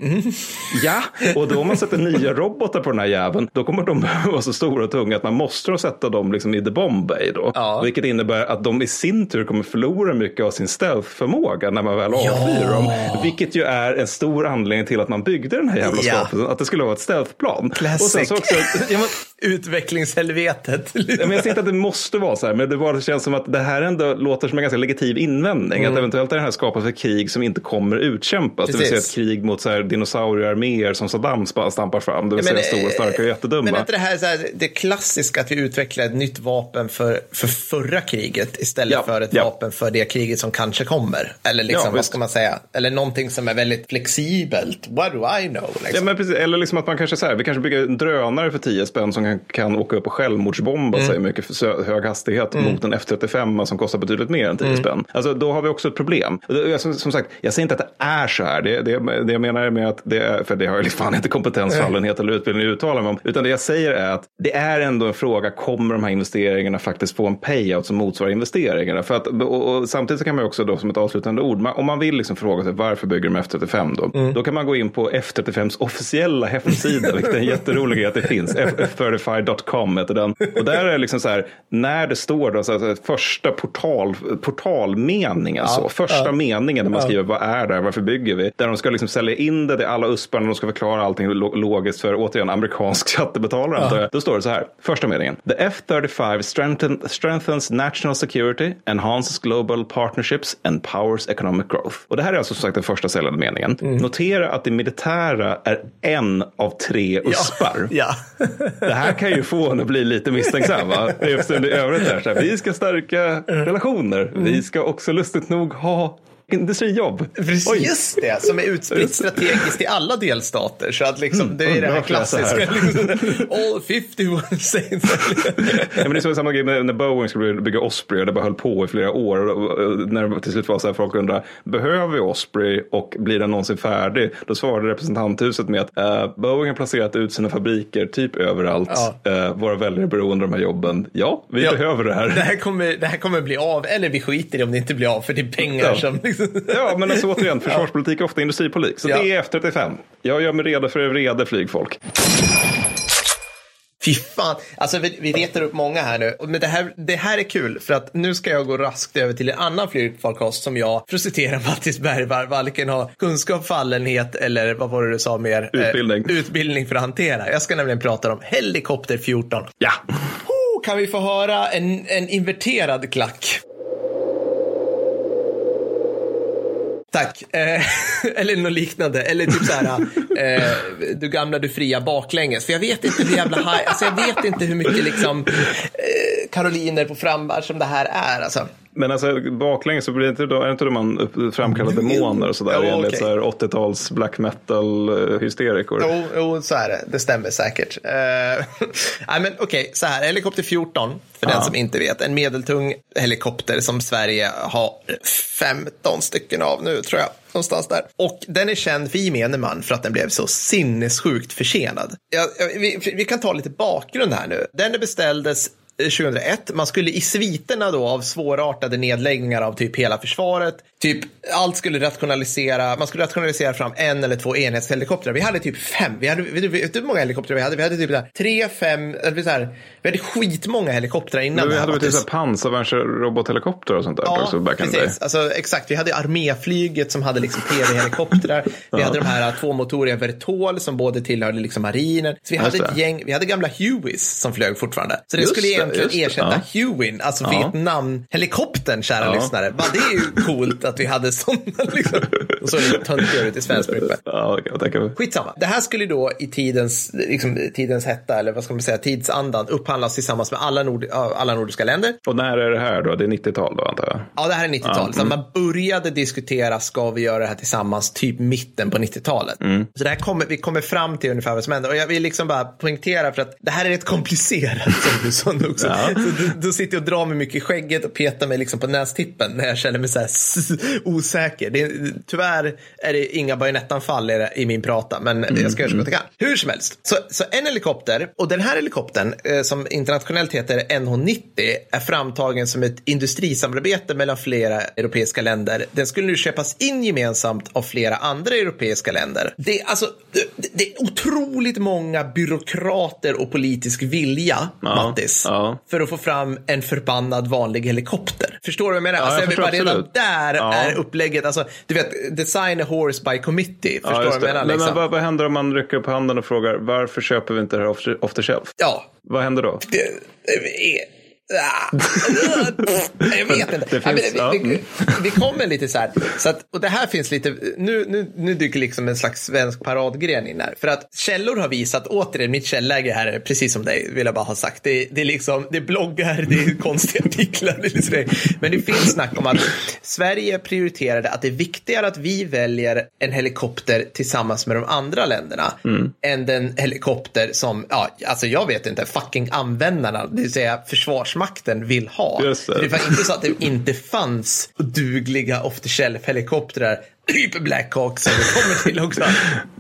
Ja, och då om man sätter nya robotar på den här jäveln, då kommer de vara så stora och tunga att man måste sätta dem liksom i the Bombay då. Ja. Vilket innebär att de i sin tur kommer förlora mycket av sin stealth-förmåga när man väl avfyrar dem. Vilket ju är en stor anledning till att man byggde den här jävla skapelsen, att det skulle vara ett stealth-plan. Classic. Och sen så också, ja, men, utvecklingshelvetet. Men jag ser inte att det måste vara så här, men det bara känns som att det här ändå låter som en ganska legitim invändning. Att eventuellt är det här skapat för krig som inte kommer utkämpas. Det vill säga ett Precis. krig mot så här dinosauriearméer som Saddam stampar fram. Det vill säga Men, stora, eh, starka och jättedumma. Men är inte det här, så här det klassiska att vi utvecklar ett nytt vapen för, för förra kriget istället Ja, för ett ja. vapen för det kriget som kanske kommer? Eller liksom, Ja, vad ska man säga? Eller någonting som är väldigt flexibelt. What do I know? Liksom. Ja, men precis. Eller liksom att man kanske säger, vi kanske bygger en drönare för 10 spänn som kan, kan åka upp och självmordsbomba Mm. sig mycket för hög hastighet mot en F35 som kostar betydligt mer än 10 Mm. spänn. Alltså då har vi också ett problem. Som, som sagt, jag säger inte att det är så här. Det, det, det jag menar med att det är, för det har jag liksom fan inte kompetens, fallenhet eller utbildning att uttala mig om. Utan det jag säger är att det är ändå en fråga, kommer de här investeringarna faktiskt få en payout som motsvarar investeringarna? För att, och, och samtidigt så kan man också då som ett avslutande ord, man, om man vill liksom fråga sig varför bygger de F35 då? Mm. Då kan man gå in på F35s officiella hemsida, vilket är en jätterolig grej att det finns. F35.com heter den. Och där är det liksom så här, när det står då, så här, första portal, portalmening, alltså, första meningen där man skriver vad är det här, varför bygger vi? Där de ska liksom sälja in det till alla usparna, de ska förklara allting lo- logiskt för återigen amerikansk skattebetalare. antar jag. Då står det så här, första meningen. The F35 strengthen, strengthens national security, enhances global partnerships and powers economic growth. Och det här är alltså som sagt den första säljande meningen. Notera att det militära är en av tre uspar. Ja. Det här kan ju få henne att bli lite misstänksam. Va? Eftersom det övrigt där, så här, vi ska stärka relationer. Vi ska också lustigt nog ha industrijobb. Precis, Oj. just det, som är utspritt strategiskt i alla delstater. Så att liksom, det är det här är så här. klassiska. Liksom, all 51 saints. Ja, men det är samma grej när Boeing skulle bygga Osprey och det bara höll på i flera år. När det till slut var så här, folk undrar, behöver vi Osprey och blir den någonsin färdig? Då svarade representanthuset med att eh, Boeing har placerat ut sina fabriker typ överallt. Ja. Eh, våra väljare är beroende av de här jobben. Ja, vi Ja. behöver det här. Det här, kommer, det här kommer bli av, eller vi skiter i om det inte blir av, för det är pengar Ja. som... Liksom, Ja, men alltså återigen, försvarspolitik är ofta industripolitik. Så Ja. det är F35. Jag gör mig redo för vrede flygfolk. Fy fan, alltså vi, vi retar upp många här nu. Men det här, det här är kul för att nu ska jag gå raskt över till en annan flygfarkost som jag, för att citera Mattis Bergvall, varken har kunskap, fallenhet eller vad var det du sa mer? Utbildning. Eh, utbildning för att hantera. Jag ska nämligen prata om Helikopter 14. Ja, Oh, kan vi få höra en, en inverterad klack? Tack. Eh, eller något liknande. Eller typ så här, eh, du gamla, du fria baklänges. För jag vet inte hur jävla high, alltså jag vet inte hur mycket liksom eh, karoliner på frammarsch som det här är. Alltså men alltså baklänges så blir det inte då, är det inte då man framkallar demoner och sådär Jo, enligt okej. så här 80-tals black metal eh, hysterikor? Jo, jo, så är det. Det stämmer säkert. Uh, nej, men okej, så här. Helikopter 14, för den Ja. som inte vet. En medeltung helikopter som Sverige har 15 stycken av nu, tror jag. Någonstans där. Och den är känd för gemene man för att den blev så sinnessjukt försenad. Ja, vi, vi kan ta lite bakgrund här nu. Den beställdes 2001. Man skulle i sviterna då av svårartade nedläggningar av typ hela försvaret. Typ allt skulle rationalisera. Man skulle rationalisera fram en eller två enhetshelikoptrar. Vi hade typ fem. Vi hade, vet du, hur många helikoptrar vi hade? Vi hade typ där, tre, fem, eller så här, vi hade skitmånga helikoptrar innan. Men vi hade väl typ pansarvärnsrobothelikopter och sånt där också back in precis. Alltså, exakt. Vi hade arméflyget som hade liksom PV-helikoptrar. Vi hade de här tvåmotoriga Vertol som både tillhörde liksom marinen. Så vi hade ett gäng, vi hade gamla Hueys som flög fortfarande. Så det Just skulle egentligen det. ersätta Ja. Hueyn, alltså Ja. Vietnam-helikoptern, kära Ja. lyssnare. Bara, det är ju coolt att vi hade sådana liksom. Och så töntigare ut i svensk brukar. Ja, mig. Skitsamma. Det här skulle då i tidens, liksom, tidens hetta, eller vad ska man säga, tidsandan upphandlas tillsammans med alla, nord, alla nordiska länder. Och när är det här då? Det är 90-tal då antar jag? Ja, det här är 90-talet. Så man började diskutera, ska vi göra det här tillsammans, typ mitten på 90-talet. Så det här kommer, vi kommer fram till ungefär vad som händer. Och jag vill liksom bara poängtera för att det här är rätt komplicerat, som du sa nu också. Ja. Så du, du sitter och drar mig mycket i skägget och petar mig liksom på nästippen när jag känner mig så här osäker. Det är, tyvärr är det inga bajonettanfall i, min prata, men jag ska göra så gott jag kan. Hur som helst. Så, så en helikopter, och den här helikoptern eh, som internationellt heter NH90 är framtagen som ett industrisamarbete mellan flera europeiska länder. Den skulle nu köpas in gemensamt av flera andra europeiska länder. Det är alltså det, det är otroligt många byråkrater och politisk vilja, Ja, Mattis, ja. Ja. för att få fram en förbannad vanlig helikopter. Förstår du vad jag menar? Ja, alltså, jag jag bara, redan där Ja. är upplägget, alltså, du vet, design a horse by committee. Förstår du vad jag menar? Men, Liksom? men vad, vad händer om man rycker upp handen och frågar varför köper vi inte det här off, off the shelf? Ja, Vad händer då? det, det. Jag vet inte. Finns- ja, vi, vi, mm. vi kommer lite så här. Så att, och det här finns lite, nu, nu, nu dyker liksom en slags svensk paradgren in här. För att källor har visat, återigen, mitt källäge här är precis som dig, vill jag bara ha sagt. Det, är- det är liksom, det är bloggar, det är konstiga artiklar. Det är liksom. Men det finns snack om att Sverige prioriterade att det är viktigare att vi väljer en helikopter tillsammans med de andra länderna än den helikopter som, ja, alltså jag vet inte, fucking användarna, det vill säga försvarsmakten vill ha. Det. Var inte så att det inte fanns dugliga off the shelf helikoptrar, typ Black Hawk som vi kommer till också.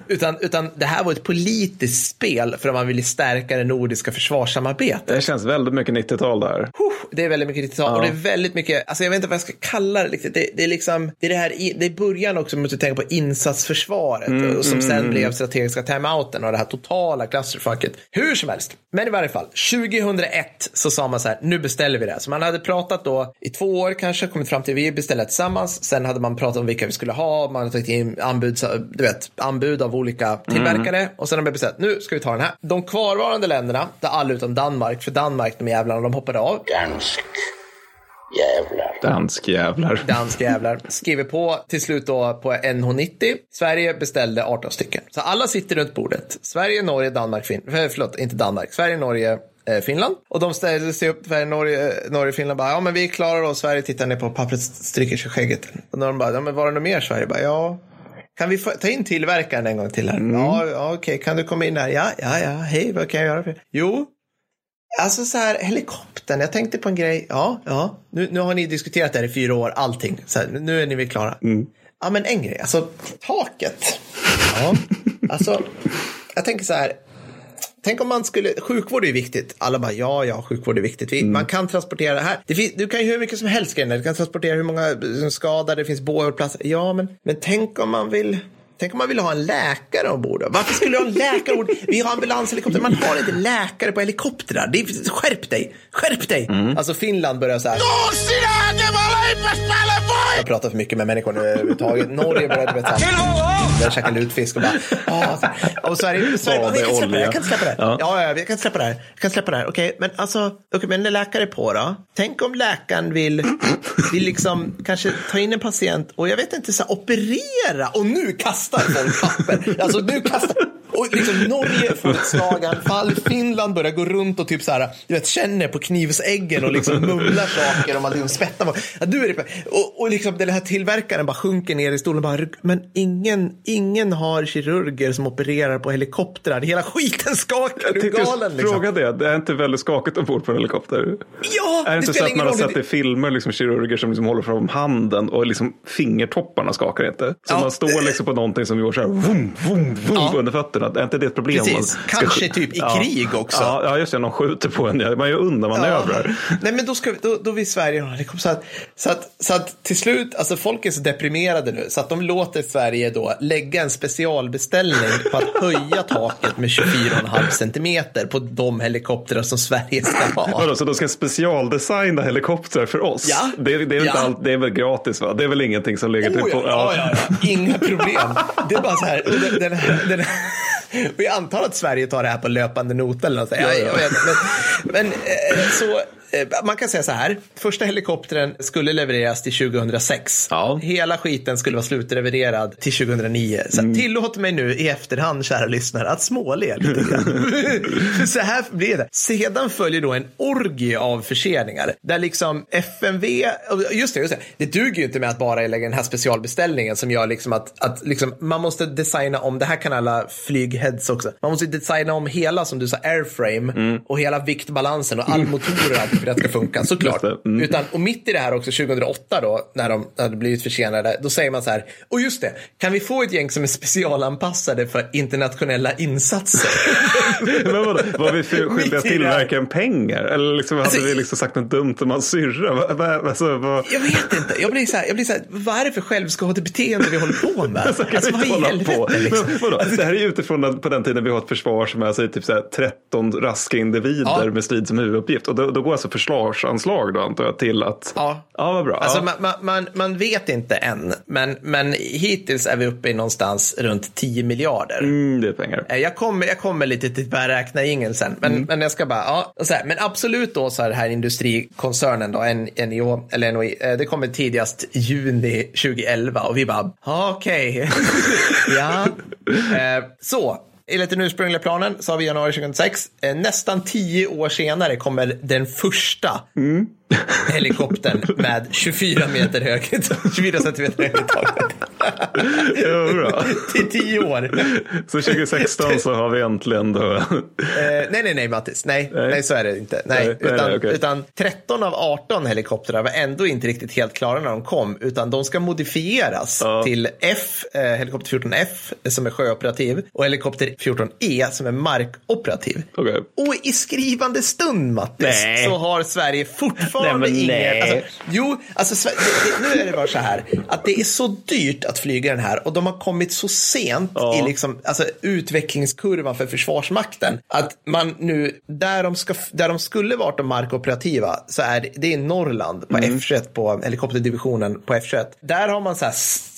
Utan, utan det här var ett politiskt spel för att man ville stärka det nordiska försvarssamarbetet. Det känns väldigt mycket 90-tal där. Det är väldigt mycket ditt och det är väldigt mycket, alltså jag vet inte vad jag ska kalla det riktigt. Det, det är liksom, det är det här, i- det är början också, måste tänka på insatsförsvaret Mm, och som sen blev strategiska timeouten och det här totala clusterfucket. Hur som helst, men i varje fall, 2001 så sa man så här, nu beställer vi det. Så man hade pratat då i två år kanske, kommit fram till vi beställer tillsammans. Sen hade man pratat om vilka vi skulle ha, man hade tagit in anbud, du vet, anbud av olika tillverkare och sen har man bestämt, nu ska vi ta den här. De kvarvarande länderna, där alla utom Danmark, för Danmark, de jävlarna, de hoppade av. Dansk jävlar. Dansk jävlar. Danska jävlar. Skriver på till slut då på NH90. Sverige beställde 18 stycken. Så alla sitter runt bordet. Sverige, Norge, Danmark, Finland. Förlåt, inte Danmark. Sverige, Norge, eh, Finland. Och de ställde sig upp, Sverige, Norge, eh, Norge, Finland bara, ja men vi klarar oss. Sverige tittar ner på pappret, stryker sig skägget. Och de bara, ja men var det något mer Sverige? Bara, ja. Kan vi få, ta in tillverkaren en gång till här? Ja, ja okej, kan du komma in här? Ja, ja, ja, hej, vad kan jag göra? För? Jo, Alltså så här, helikoptern, jag tänkte på en grej. Ja, ja, nu, nu har ni diskuterat det här i fyra år, allting. Så här, nu är ni väl klara. Ja, men en grej, alltså taket. Ja, alltså, jag tänker så här. Tänk om man skulle, sjukvård är viktigt. Alla bara, ja, ja, sjukvård är viktigt. Vi, Man kan transportera det här. Det finns, du kan ju hur mycket som helst grejer. Du kan transportera hur många som skadade, det finns bårplatser. Ja, men, men tänk om man vill Tänk om man ville ha en läkare ombord. då? Varför skulle du ha en läkare ombord? Vi har ambulanshelikopter. Man har inte läkare på helikoptrar. Det är, skärp dig! Skärp dig! Alltså Finland börjar så här. Jag pratar för mycket med människor nu överhuvudtaget. Norge började vet, så här, började käka lutfisk och bara... Ah, och Sverige, bara, jag kan släppa det här, olja. jag kan släppa det här. Ja. Ja, ja, jag kan släppa det här. Jag kan släppa det här. Okej, men alltså, okej, men när läkare på då? Tänk om läkaren vill, vill liksom kanske ta in en patient och jag vet inte, så här, operera och nu kastar folk papper. Alltså du kastar och liksom Norge får ett slaganfall, Finland börjar gå runt och typ så här, du vet, känner på knivsäggen och liksom mumlar saker och man liksom spettar på. Ja, du är det. Och, och liksom den här tillverkaren bara sjunker ner i stolen bara, men ingen, ingen har kirurger som opererar på helikoptrar. Hela skiten skakar, just galen liksom. Fråga det, det är inte väldigt skakigt ombord på en helikopter? Ja, Är det inte så att man har sett i filmer liksom kirurger som liksom håller fram handen och liksom fingertopparna skakar inte? Så Ja, man står liksom på någonting som gör så här vum, vum, vum Ja. under fötterna. Är inte det ett problem? Precis. Ska- Kanske typ i krig också. Ja, ja, just det. Någon skjuter på en. Ja, Man gör undanmanövrar. Ja. Nej men då, ska vi, då, då vill Sverige det. Så att, så, att, så att till slut, alltså folk är så deprimerade nu så att de låter Sverige då lägga en specialbeställning på att höja taket med 24,5 centimeter på de helikoptrar som Sverige ska ha. Vadå, så de ska specialdesigna helikoptrar för oss? Ja. Det, är- det, är inte Ja. allt, det är väl gratis va? Det är väl ingenting som ligger Oh, typ ja, på... ja, ja, ja. Inga problem. Det är bara så här. Den, den, den, här- och jag antar att Sverige tar det här på löpande nota eller något. Ja, Ja, men men eh, så, man kan säga så här. Första helikoptern skulle levereras till 2006. Ja. Hela skiten skulle vara slutlevererad till 2009. Så Mm. tillåt mig nu i efterhand, kära lyssnare, att småle lite grann. Så här blir det. Sedan följer då en orgie av förseningar. Där liksom FMV, och just det, just det, det duger ju inte med att bara lägga den här specialbeställningen som gör liksom att, att liksom, man måste designa om, det här kan alla flygheads också, man måste designa om hela som du sa airframe och hela viktbalansen och all motorer. För att det ska funka, såklart. Mm. Utan, och mitt i det här också, 2008 då, när de hade blivit försenade, då säger man så här, och just det, kan vi få ett gäng som är specialanpassade för internationella insatser? Men vadå, var vi skyldiga tillverkaren pengar? Eller liksom, hade Alltså, vi liksom sagt något dumt om hans syrra? Alltså, vad... Jag vet inte, jag blir så här, jag blir så här vad är det för självskadebeteende vi håller på med? Alltså vi vad i helvete på. liksom? Men, vadå? Det här är ju utifrån att på den tiden vi har ett försvar som är alltså, typ så här 13 raska individer Ja. med strid som huvuduppgift. Och då, då går alltså försvarsanslag då antar jag till att... Ja. Ja, vad bra. Alltså ja. man, man, man, vet inte än, men, men hittills är vi uppe i någonstans runt 10 miljarder. Mm, det är pengar. Eh, Jag kommer, jag kommer lite till bärräkna ingen sen, men, Mm. men jag ska bara, ja, så här, men absolut då så är det här industrikoncernen då, NIO, eller NOI, eh, det kommer tidigast juni 2011 och vi bara, okej, ja. Eh, Så, enligt den ursprungliga planen så har vi januari 2006. Eh, nästan tio år senare kommer den första Mm helikoptern med 24 meter hög, 24 centimeter hög i taket. Ja, bra. Till tio år. Så 2016 så har vi äntligen då... Eh, nej, nej, nej, Mattis. Nej, nej. Nej. så är det inte. Nej, Nej, utan, nej, okej. utan 13 av 18 helikoptrar var ändå inte riktigt helt klara när de kom, utan de ska modifieras Ja. till F, eh, helikopter 14F eh, som är sjöoperativ och helikopter 14E som är markoperativ. Okej. Och i skrivande stund, Mattis, så har Sverige fortfarande Nej, men ingen... nej. Alltså, jo, alltså, det, nu är det bara så här att det är så dyrt att flyga den här och de har kommit så sent Ja. i liksom, alltså, utvecklingskurvan för Försvarsmakten att man nu, där de, ska, där de skulle varit de markoperativa, så är det, det är Norrland på Mm. F21, på helikopterdivisionen på F21. Där har man så här,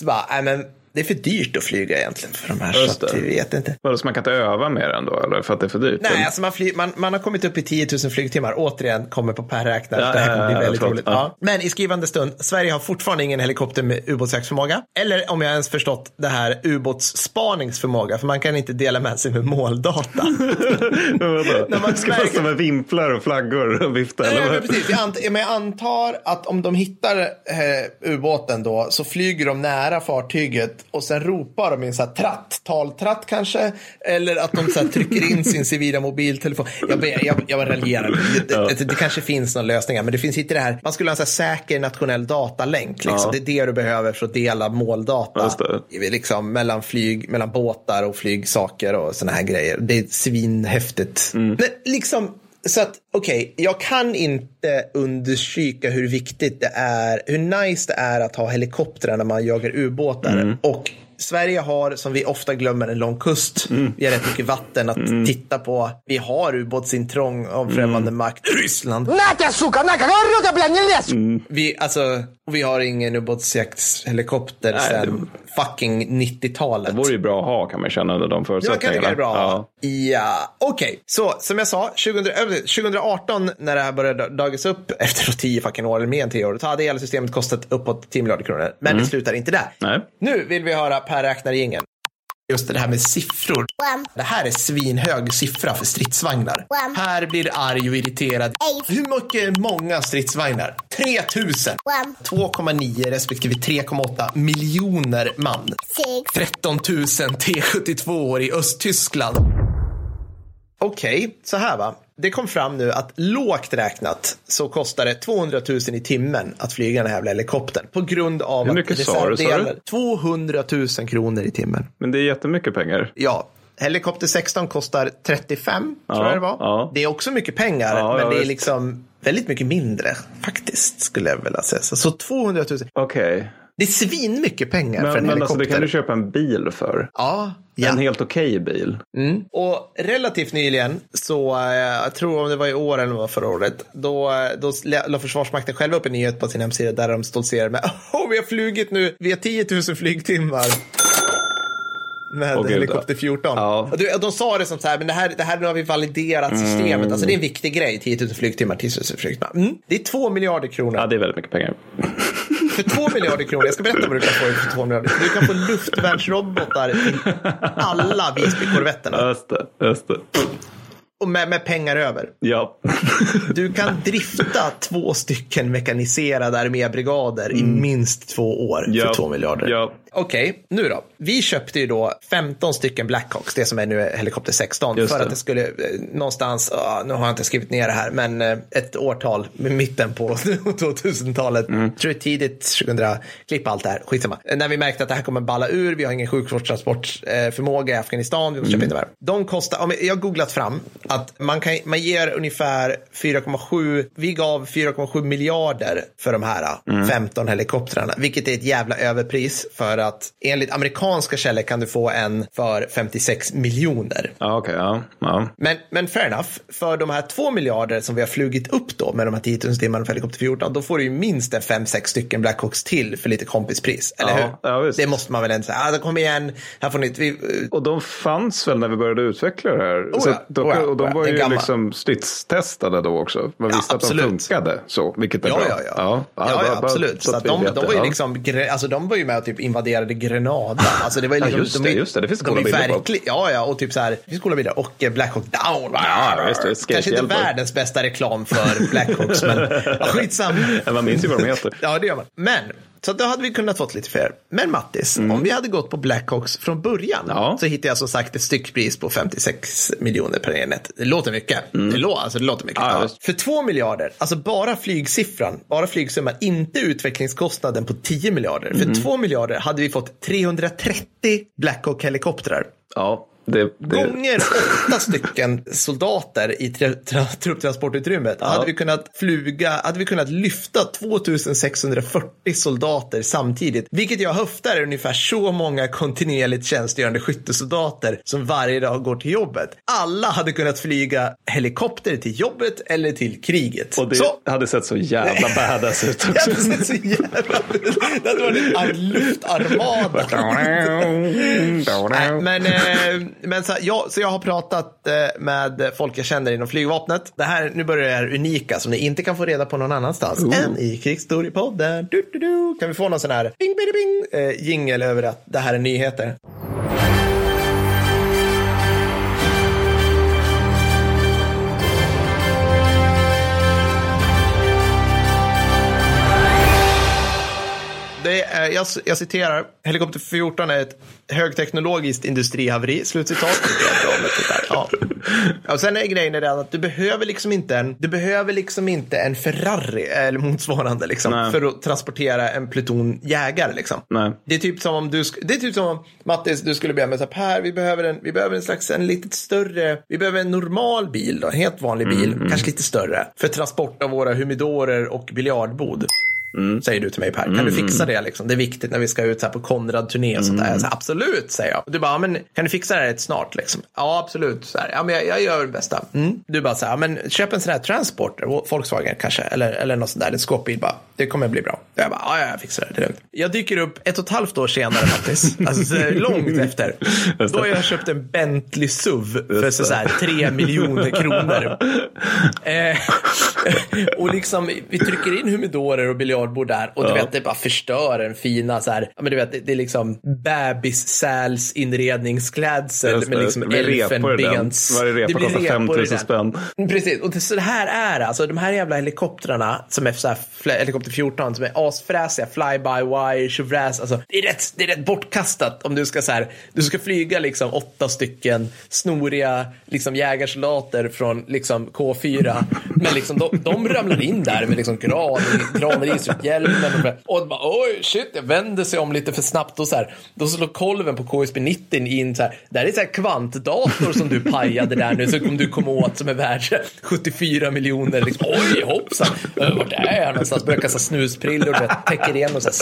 bara, nej men det är för dyrt att flyga egentligen för de här, Just så att vi vet inte. Vadå, så man kan inte öva mer ändå eller? För att det är för dyrt? Nej, alltså man, fly, man, man har kommit upp i 10 000 flygtimmar. Återigen, kommer på per räknare. Ja, det här kommer bli väldigt förlåt. roligt. Ja. Men i skrivande stund, Sverige har fortfarande ingen helikopter med ubåtsjaktsförmåga. Eller om jag ens förstått det här ubåtsspaningsförmåga. För man kan inte dela med sig med måldata. När man Ska märker- stå med vimplar och flaggor och vifta? Nej, eller men precis. Jag, ant men jag antar att om de hittar eh, ubåten då så flyger de nära fartyget och sen ropar de i en sån här tratt, taltratt kanske, eller att de så här trycker in sin civila mobiltelefon. Jag, jag, jag raljerar. Det, det, det kanske finns någon lösning här, men det finns inte det här. Man skulle ha en så här säker nationell datalänk. Liksom. Ja. Det är det du behöver för att dela måldata. Det. Liksom, mellan flyg, mellan båtar och flygsaker och såna här grejer. Det är svinhäftigt. Mm. Men liksom, så att okej, okay, jag kan inte understryka hur viktigt det är, hur nice det är att ha helikoptrar när man jagar ubåtar. Mm. Och Sverige har, som vi ofta glömmer, en lång kust. Mm. Vi har rätt mycket vatten att mm. titta på. Vi har ubåtsintrång av främmande mm. makt. Ryssland. Mm. Vi, alltså, och vi har ingen ubåtsjaktshelikopter sedan fucking 90-talet. Det vore ju bra att ha kan man känna under de kan förutsättningarna. tycka det är bra. Ja. Ja, okej. Så som jag sa, 2000, äh, 2018 när det här började dagas upp efter 10 fucking år eller mer än 10 år, då hade hela systemet kostat uppåt 10 miljarder kronor. Men det slutar inte där. Nej. Nu vill vi höra Per räknar Just det här med siffror. Det här är svinhög siffra för stridsvagnar. Per blir arg och irriterad. Hur mycket många stridsvagnar? 3000. 2,9 respektive 3,8 miljoner man. 13 000 T72 i Östtyskland. Okej, så här va. Det kom fram nu att lågt räknat så kostar det 200 000 i timmen att flyga den här jävla helikoptern. På grund av Hur mycket att sa du, sa du? reservdelar- 200 000 kronor i timmen. Men det är jättemycket pengar. Ja, helikopter 16 kostar 35 Ja, tror jag det var. ja. Det är också mycket pengar, Ja, men det är liksom väldigt mycket mindre faktiskt skulle jag vilja säga. Så, så 200 000. Okej. Det är svin mycket pengar för Men, en men alltså helikopter. det kan du köpa en bil för. Ja, ja. En helt okej bil. Mm. Och relativt nyligen, så eh, jag tror om det var i år eller var förra året, då, eh, då la Försvarsmakten själva upp en nyhet på sin hemsida där de stoltserar med oh, vi har flugit nu, vi har 10 000 flygtimmar. Med gud, helikopter 14. ja. Mm. Och och de sa det som så här, men det här, det här nu har vi validerat systemet. Alltså det är en viktig grej, 10 000 flygtimmar, 10 000 flygtimmar. Mm. Det är 2 miljarder kronor. Ja, det är väldigt mycket pengar. För 2 miljarder kronor, jag ska berätta vad du kan få för 2 miljarder. Du kan få luftvärnsrobotar till alla Visbykorvetterna. Just det. Just det. Och med, med pengar över. Ja. Du kan drifta två stycken mekaniserade armébrigader i minst två år Ja. för två miljarder. Ja. Okej, nu då. Vi köpte ju då 15 stycken Blackhawks, det som är nu helikopter 16, Just för det. att det skulle eh, någonstans, ah, nu har jag inte skrivit ner det här, men eh, ett årtal med mitten på 2000-talet. Mm. Tror det är tidigt 2000, klippa allt det här, skitsamma. Eh, När vi märkte att det här kommer balla ur, vi har ingen sjukvårdstransportförmåga i Afghanistan, vi måste köpa in det. De kostar, jag har googlat fram att man, kan, man ger ungefär 4,7, vi gav 4,7 miljarder för de här Mm. 15 helikoptrarna, vilket är ett jävla överpris för att enligt amerikanska källor kan du få en för 56 miljoner. Ja, okej. ja, ja. Men, men fair enough, för de här 2 miljarder som vi har flugit upp då med de här 10 000 timmarna för helikopter 14, då får du ju minst en 5-6 stycken Blackhawks till för lite kompispris, eller Ja, hur? ja, det måste man väl ändå säga. Alltså, kom igen, här får ni, vi, Och de fanns väl när vi började utveckla det här? Oh ja, de, oh och de oh var ju liksom stridstestade då också. Man visste att de funkade så, vilket är Ja, bra. ja, ja. ja, ja, absolut. så Så de, de var ju liksom, alltså de var ju med och typ invaderade Grenada. Alltså det var ju Ja, liksom, just de, det, just det. Det finns coola bilder på. verklig- Ja, ja, och typ så här, det finns coola bilder. Och eh, Black Hawk Down. Ja, just det, Kanske inte världens bästa reklam för Blackhawks, men ja, skitsam. Ja, Man minns ju vad de heter. Ja, det gör man. Men, så då hade vi kunnat fått lite fler. Men Mattis, om vi hade gått på Blackhawks från början Mm. Ja. så hittade jag som sagt ett styckpris på 56 miljoner per enhet. Det låter mycket. Det, lå, alltså, det låter mycket. Mm. Ja. För 2 miljarder, alltså bara flygsiffran, bara flygsumman, inte utvecklingskostnaden på 10 miljarder. Mm. För 2 miljarder hade vi fått 330 Blackhawk-helikoptrar. Ja, det, det, Gånger åtta stycken soldater i tra- tra- trupptransportutrymmet hade vi kunnat flyga, hade vi kunnat lyfta 2640 soldater samtidigt. Vilket jag höftar är ungefär så många kontinuerligt tjänstgörande skyttesoldater som varje dag går till jobbet. Alla hade kunnat flyga helikopter till jobbet eller till kriget. och det så, hade sett så jävla badass ut det också. hade sett så jävla... Det hade varit en ar- luftarmada. Men eh, men så, jag, så jag har pratat eh, med folk jag känner inom flygvapnet. Det här, nu börjar det här unika som ni inte kan få reda på någon annanstans än i Krigsstorypodden. Du, du, du. Kan vi få någon sån här bing, bing, bing, eh, jingel över att det här är nyheter? Det är, jag, jag citerar, helikopter 14 är ett högteknologiskt industrihaveri, slutcitat. Ja. Och sen är grejen den att du behöver liksom inte en, du behöver liksom inte en Ferrari eller motsvarande liksom, för att transportera en pluton jägare. Liksom. Det är typ som om du, det är typ som om Mattis, du skulle be mig så här, vi behöver en, vi behöver en slags, en lite större, vi behöver en normal bil då, en helt vanlig bil, kanske lite större, för transport av våra humidorer och biljardbord. Säger du till mig Per, kan du fixa det liksom? Det är viktigt när vi ska ut så på Konrad-turné och sånt där. Jag säger, absolut, säger jag. Och du bara, ja, men kan du fixa det här rätt snart liksom? Ja, absolut. Så här, ja, men jag, jag gör det bästa. Mm. Du bara så här, ja, men köp en sån här transporter, Volkswagen kanske, eller, eller något sånt där, en skåpbil bara. Det kommer bli bra. Jag bara, ja, ja, jag fixar det, det är lugnt. Jag dyker upp ett och ett halvt år senare faktiskt, alltså långt efter. Då har jag köpt en Bentley SUV för så, så här, tre miljoner kronor. Eh, och liksom, vi trycker in humidorer och biljardbord där och du vet, det bara förstör en fina så här, ja, men du vet, det, det är liksom bebissäls inredningsklädsel med liksom den. elfenbens. Varje repa kostar repor 5 000 i den. spänn. Precis, och det, så det här är alltså de här jävla helikoptrarna som är så här, helikopter 14 som är asfräsiga, fly-by-wire, tjofräs. Alltså, det, är rätt, det är rätt bortkastat om du ska så här, du ska flyga liksom åtta stycken snoriga liksom jägarsoldater från liksom K4. Men liksom de, de ramlar in där med liksom gran, granris ut hjälmen och, och bara oj shit, jag vänder sig om lite för snabbt och så här. Då slår kolven på KSB 90 in så här. Det här är så här kvantdator som du pajade där nu, så kom du kom åt som är värd 74 miljoner. Liksom, oj hoppsan, Eh, vart är jag någonstans? Börjar kasta snusprillor, täcker igen och så här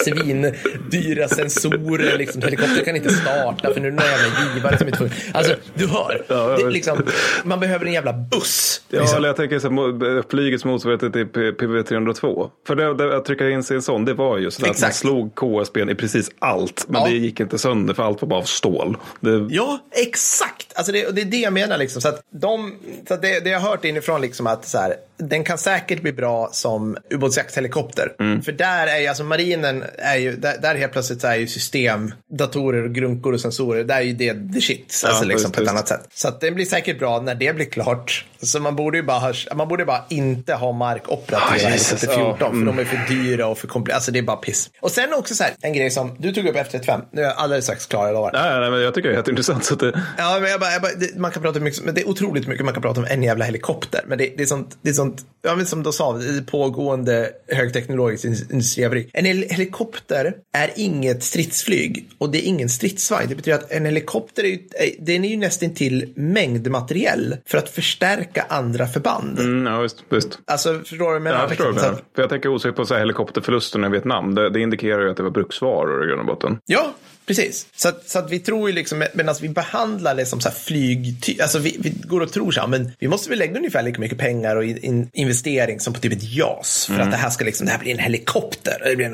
svindyra sensorer. Liksom, helikoptern kan inte starta för nu är det någon jävla givare som inte får... Alltså, du hör. Ja, Det, liksom, man behöver en jävla buss. Ja, liksom. eller jag tänker så här, mo- flygets motsvarighet till P- PV302. För det, det, att trycka in sig i en sån, det var just det att man slog KSB i precis allt. Men Ja. det gick inte sönder för allt var bara av stål. Det, Ja, exakt. Alltså det, det är det jag menar. Liksom. Så att de, så att det, det jag har hört inifrån liksom att så här, den kan säkert bli bra som ubåtsjaktshelikopter. För där är ju, alltså marinen är ju, där, där helt plötsligt så är ju system, datorer och grunkor och sensorer, där är ju det the shit. alltså liksom visst, på ett visst. annat sätt. Så att det blir säkert bra när det blir klart. Så man borde ju bara, ha, man borde bara inte ha markoperativa Ah, Jesus, helikopter 14, ja, för de är för dyra och för komplicerade. Alltså det är bara piss. Och sen också så här, en grej som, du tog upp F35, nu är jag alldeles strax klar, jag lovar. Nej, nej, men jag tycker det är jätteintressant. Så det, Ja, men jag bara, jag bara, det, man kan prata mycket, men det är otroligt mycket man kan prata om en jävla helikopter. Men det, det är sånt, det är sånt, ja men som du sa, det är pågående högteknologiskt in- industrihaveri. En hel- helikopter är inget stridsflyg och det är ingen stridsvagn. Det betyder att en helikopter är ju, är- den är ju nästan till mängdmateriell för att förstärka andra förband. mm, ja, visst. visst. Alltså, förstår du vad jag menar? Ja, jag förstår vad menar. att- För jag tänker osökt på så här helikopterförlusterna i Vietnam. Det, det indikerar ju att det var bruksvaror i grund och botten. Ja, precis. Så att, så att vi tror ju liksom, medan vi behandlar det som så här flyg, alltså vi, vi går och tror så här, men vi måste väl lägga ungefär lika mycket pengar och in, in, investering som på typ ett JAS för att det här ska liksom, det här blir en helikopter. Det blir en,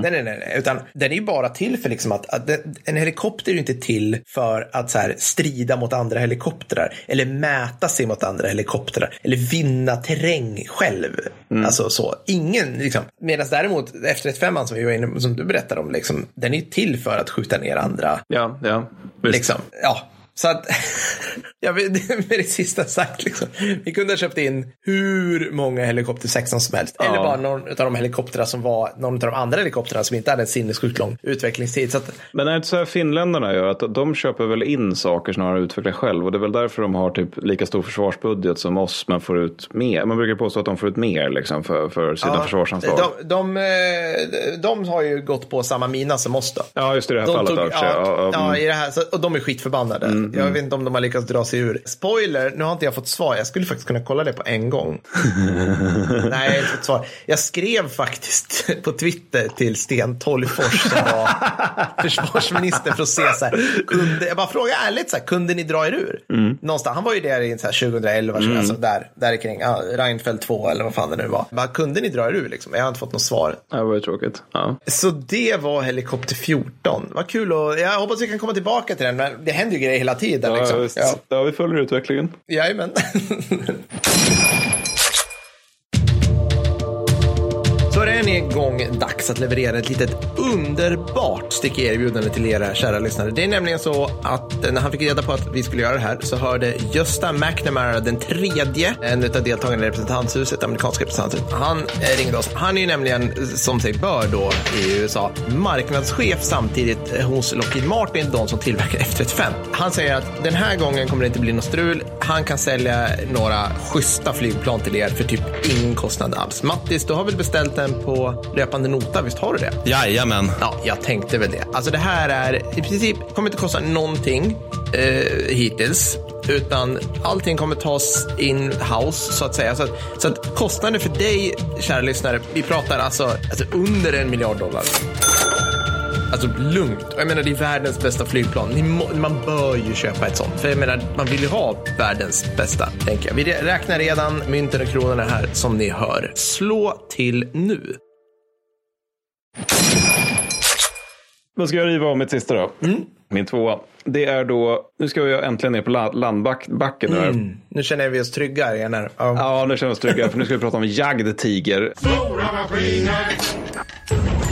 Nej, nej, nej, nej, utan den är ju bara till för liksom att, att en helikopter är ju inte till för att så här strida mot andra helikoptrar eller mäta sig mot andra helikoptrar eller vinna terräng själv. Alltså så, ingen liksom. Medan däremot F35 som vi var inne som du berättade om, liksom, den är till för att skjuta ner andra Ja, ja. Visst. Liksom, ja. Så att, vet, med det sista sagt, liksom, vi kunde ha köpt in hur många helikopter 16 som helst. Eller bara någon av de helikoptrar som var, någon av de andra helikoptrarna som inte hade en sinnessjukt lång utvecklingstid. Att, Men är det inte så här finländarna gör? Att de köper väl in saker snarare än utvecklar själv. Och det är väl därför de har typ lika stor försvarsbudget som oss. Men får ut mer. Man brukar påstå att de får ut mer liksom, för, för sina försvarsanslag. de, de, eh, de har ju gått på samma mina som oss då. Ja, just i det här De fallet. tog, ja, Ja, ja, ja, mm. i det här, så, och de är skitförbannade. Jag vet inte om de har lyckats dra sig ur. Spoiler, nu har inte jag fått svar. Jag skulle faktiskt kunna kolla det på en gång. Nej, jag har inte fått svar. Jag skrev faktiskt på Twitter till Sten Tolgfors som var försvarsminister för att se så här. Kunde, jag bara frågar ärligt, så här, kunde ni dra er ur? Någonstans, han var ju där i så här 2011, alltså där, där kring, ja, Reinfeldt 2 eller vad fan det nu var. Bara, kunde ni dra er ur liksom? Jag har inte fått något svar. Det var ju tråkigt. Ja. Så det var Helikopter 14. Vad kul och jag hoppas vi kan komma tillbaka till den. Men det händer ju grejer hela tiden. Ja, liksom. ja. ja, vi följer utvecklingen. Jajamän. Så är det gång dags att leverera ett litet underbart stycke erbjudande till era kära lyssnare. Det är nämligen så att när han fick reda på att vi skulle göra det här så hörde Gösta McNamara den tredje, en av deltagarna i representanthuset, amerikanska representanthuset. Han eh, ringde oss. Han är ju nämligen, som sig bör då i USA, marknadschef samtidigt hos Lockheed Martin, de som tillverkar F35. Han säger att den här gången kommer det inte bli något strul. Han kan sälja några schyssta flygplan till er för typ ingen kostnad alls. Mattis, du har väl beställt den på löpande nota, visst har du det? Jajamän. Ja, jag tänkte väl det. Alltså det här är i princip, kommer inte kosta någonting eh, hittills. Utan allting kommer tas in-house så att säga. Så att, så att kostnaden för dig, kära lyssnare, vi pratar alltså, alltså under en miljard dollar. Alltså lugnt. Jag menar, det är världens bästa flygplan. Må, man bör ju köpa ett sånt. För jag menar, man vill ju ha världens bästa, tänker jag. Vi räknar redan mynten och kronorna här, som ni hör. Slå till nu. Vad ska jag riva av mitt sista då? Min tvåa. Det är då, nu ska jag äntligen ner på la- landbacken. nu här. Nu känner vi oss trygga igen här. Ja. Ja, nu känner vi oss trygga för nu ska vi prata om jagd tiger.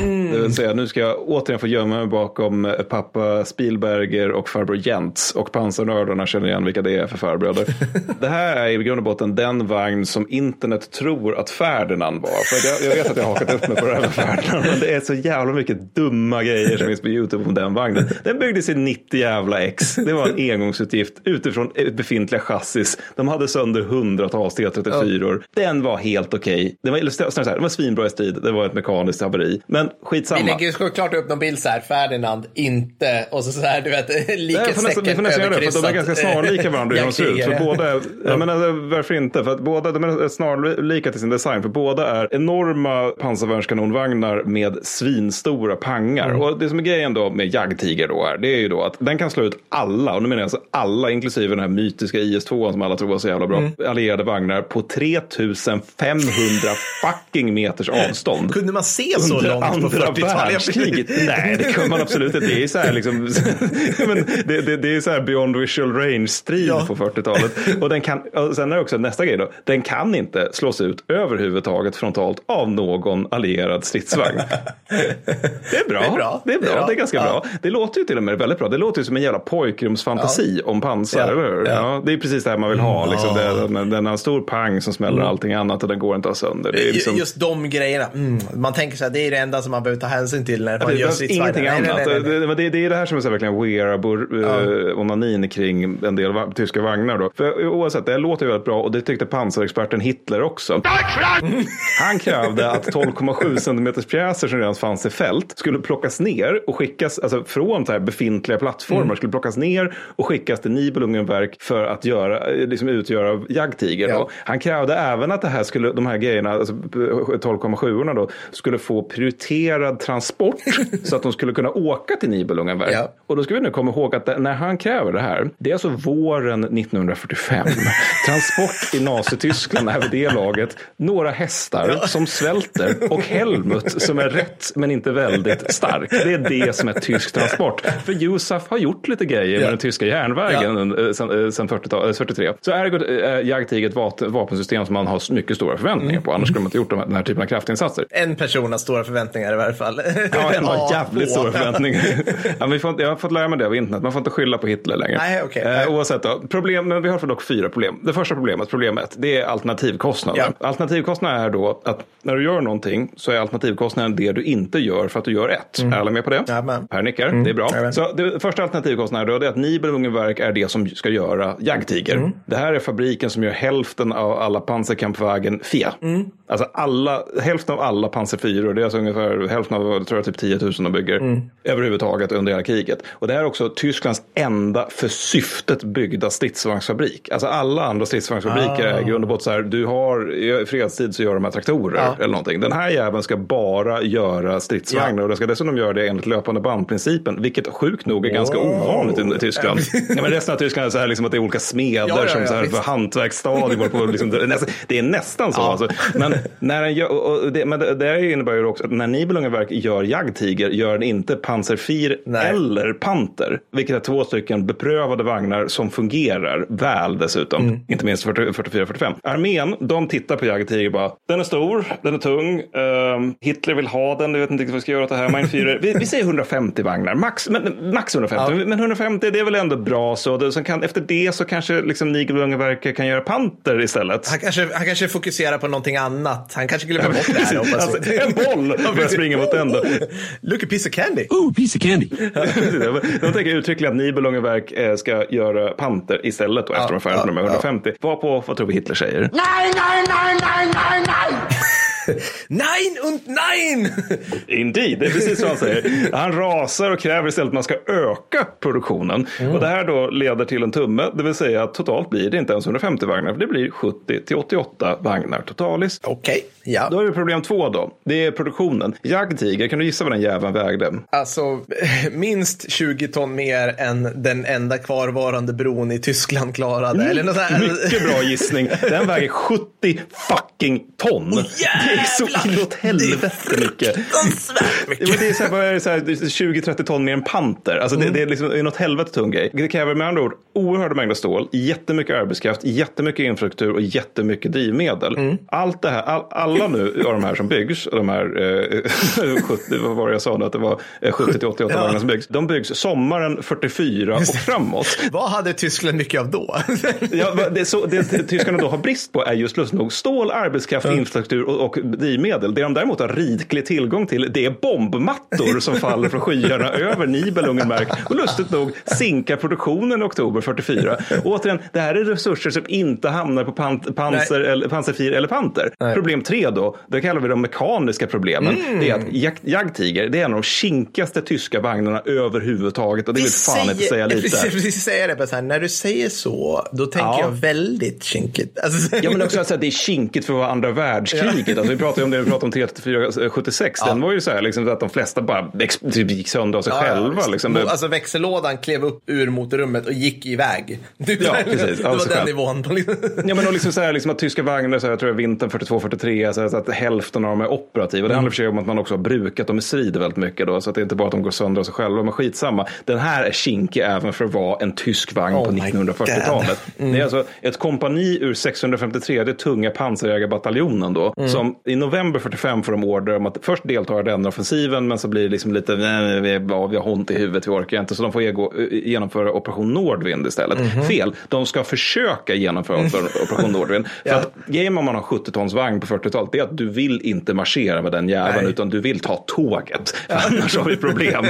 Det vill säga, nu ska jag återigen få gömma mig bakom eh, pappa Spielberger och farbror Jentz. Och pansarnördarna känner igen vilka det är för farbröder. det här är i grund och botten den vagn som internet tror att Ferdinand var. För jag, jag vet att jag har hakat upp mig på det här med Ferdinand. Men det är så jävla mycket dumma grejer som finns på YouTube om den vagnen. Den byggdes i 90 jävla X. Det var en engångsutgift utifrån befintliga chassis. De hade sönder hundratals T34. Den var helt okej. Den var, eller snarare den var svinbra i strid. Det var ett mekaniskt haveri. Men Vi skitsamma. lägger ju såklart upp någon bild så här, Ferdinand, inte, och så, så här, du vet, vi får nästan, vi likhetstecken får nästan göra det, för de är ganska snarlika varandra hur de ser ut. För båda jag menar, varför inte? För att båda de är snarlika till sin design. För båda är enorma pansarvärnskanonvagnar med svinstora pangar. Mm. Och det som är grejen då med Jagdtiger då är, det är ju då att den kan slå ut alla, och nu menar jag alltså alla, inklusive den här mytiska IS-2 som alla tror var så jävla bra, Mm. allierade vagnar på 3500 fucking meters avstånd. Kunde man se så långt? På andra 40-talet. världskriget. Nej, det kan man absolut inte. Det är så här, liksom, men det, det, det är så här beyond visual range-strid Ja. på 40-talet. Och, den kan, och sen är det också nästa grej då. Den kan inte slås ut överhuvudtaget frontalt av någon allierad stridsvagn. Det är bra. Det är bra. Det är, bra. Det är bra. Det är ganska Ja. bra. Det låter ju till och med väldigt bra. Det låter ju som en jävla pojkrumsfantasi om pansar, Ja. eller hur? Ja. Ja. det är precis det här man vill ha. Liksom. Ja. Den, den har en stor pang som smäller allting annat och den går inte att ha sönder. Det är liksom... Just de grejerna. Mm. Man tänker så här, det är det enda som man behöver ta hänsyn till när man Det gör stridsvagnar. ingenting Nej, annat. nej, nej. Det, det, det, är det här som är så verkligen wearable uh, onanin kring en del va- tyska vagnar. Då. För oavsett, det låter väldigt bra och det tyckte pansarexperten Hitler också. Han krävde att 12,7 cm pjäser som redan fanns i fält skulle plockas ner och skickas alltså från så här befintliga plattformar Mm. skulle plockas ner och skickas till Nibelungenverk för att göra, eh, liksom utgöra jagdtiger. Ja. Han krävde även att det här skulle, de här grejerna, alltså 12,7 då, skulle få prioriterad transport så att de skulle kunna åka till Nibelungenverk. Ja. Och då ska vi nu komma ihåg att när han kräver det här, det är alltså våren 1945. Transport i Nazityskland är vid det laget några hästar som svälter och Helmut som är rätt men inte väldigt stark. Det är det som är tysk transport. För Jusaf har gjort lite grejer med Ja. den tyska järnvägen ja. sen, eh, sen 40 eh, 43. Så ergo är Jagdtiger ett vapensystem som man har mycket stora förväntningar på. Annars skulle man inte gjort den här typen av kraftinsatser. En person har stora förväntningar i varje fall. Ja, ändå Ja, jävligt stora förväntningar. ja, vi får, jag har fått lära mig det av internet. Man får inte skylla på Hitler längre. Nej. Nej. Eh, oavsett då. Problem, men vi har för dock fyra problem. Det första problemet, problem ett, det är alternativkostnader. Ja. Alternativkostnader är då att när du gör någonting så är alternativkostnaden det du inte gör för att du gör ett. Är alla med på det? Mm. Jajamän. Per nickar, det är bra. Så det första alternativkostnaden det är att Nibelungenverk är det som ska göra Jagdtiger. Mm. Det här är fabriken som gör hälften av alla Panzerkampfwagen FIA. Mm. Alltså alla, hälften av alla Panzer 4, det är alltså ungefär hälften av, tror jag, typ 10 000 de bygger Mm. överhuvudtaget under hela kriget. Och det här är också Tysklands enda för syftet byggda stridsvagnsfabrik. Alltså alla andra stridsvagnsfabriker är i grund och botten så här, du har, i fredstid så gör de här traktorer Ja. eller någonting. Den här jäveln ska bara göra stridsvagnar Ja. och den ska dessutom göra det enligt löpande bandprincipen, vilket sjukt nog är ganska ovanligt i Tyskland. ja, men resten av Tyskland är så här liksom att det är olika smeder Ja, som så här visst. håller på liksom, det, är nästan, så. Alltså. Men, när den gör, och det, men det, det innebär ju också att när Nibelungenverk gör Jagdtiger gör den inte Panzer 4 Nej. eller Panther, vilket är två stycken beprövade vagnar som fungerar väl dessutom. Mm. Inte minst 44-45. Armén, de tittar på Jagdtiger och bara, den är stor, den är tung, ehm, Hitler vill ha den, du vet inte riktigt vad vi ska göra åt det här. Mine 4, vi, vi säger 150 vagnar, max, men, max 150, Ja. men 150 det är väl ändå bra så. Det, så kan, efter det så kanske liksom Nibelungenverk kan göra Panther istället. Han kanske, han kanske fokuserar på någonting annat. Han kanske glömmer bort det här. jag. Alltså, en boll springa mot den då. Look a piece of candy. Ooh, piece of candy. De tänker uttryckligen att Nibelungenverk eh, ska göra Panther istället då, efter de är färdiga med ja, 150. Varpå, vad tror vi Hitler säger? Nein, nein, nein, nein, nein, nein! Nein und nein! Indeed, det är precis så han säger. Han rasar och kräver istället att man ska öka produktionen. Och det här då leder till en tumme, det vill säga att totalt blir det inte ens 150 vagnar, för det blir 70 till 88 vagnar totalis. Okej, ja. Då är det problem två då. Det är produktionen. Jagdtiger, kan du gissa vad den jäveln vägde? Alltså minst 20 ton mer än den enda kvarvarande bron i Tyskland klarade. Eller något här. Mycket bra gissning. Den väger 70 fucking ton. det är så inåt helvete mycket. Ja, det är så här, det, så här, 20-30 ton mer än panter. Alltså det, det är liksom inåt helvete tung grej. Det kräver med andra ord oerhörda mängder stål, jättemycket arbetskraft, jättemycket infrastruktur och jättemycket drivmedel. Allt det här, all, alla nu av de här som byggs, de här eh, 70, vad var det jag sa nu, att det var eh, 70 till 88 Ja. vagnar som byggs. De byggs sommaren 44 och framåt. Vad hade Tyskland mycket av då? Ja, det, så, det tyskarna då har brist på är just lustigt nog stål, arbetskraft, infrastruktur och, och drivmedel. Det de däremot har riklig tillgång till det är bombmattor som faller från skyarna över Nibelungenmark och lustigt nog sinkar produktionen i oktober 44. Och återigen, det här är resurser som inte hamnar på pan, panser, eller, panser 4 eller Panter. Problem tre då, det kallar vi de mekaniska problemen. Det är att Jag- Jagdtiger, det är en av de kinkigaste tyska vagnarna överhuvudtaget och det vill fan inte säga Jag lite. precis, precis säga det, här, när du säger så, då tänker Ja. jag väldigt kinkigt. Alltså, Ja men också att det är kinkigt för att vara andra världskriget. Alltså, Vi pratade om det, vi pratade om 33476. Den var ju så här liksom, att de flesta bara typ gick sönder av sig själva. Liksom. Alltså växellådan klev upp ur motorrummet och gick iväg. Typ Ja, precis. Det var den själv. nivån. på liksom- Ja, men och liksom så här, liksom att tyska vagnar, så här, jag tror det är vintern 42-43, så, här, så att hälften av dem är operativa. Det handlar för sig om att man också har brukat dem i strid väldigt mycket då, så att det är inte bara att de går sönder av sig själva, men skitsamma. Den här är kinkig även för att vara en tysk vagn Oh på my 1940-talet. Det är alltså ett kompani ur 653 tunga pansarjägarbataljonen då, som i november 45 får de order om att först delta i den offensiven, men så blir det liksom lite, nej, vi, ja, vi har ont i huvudet, vi orkar inte, så de får ego, genomföra operation Nordvind istället. Fel, de ska försöka genomföra operation Nordvind. För Ja. att grejen om man har 70 tons vagn på 40-talet, det är att du vill inte marschera med den jäveln, utan du vill ta tåget. Annars har vi problem.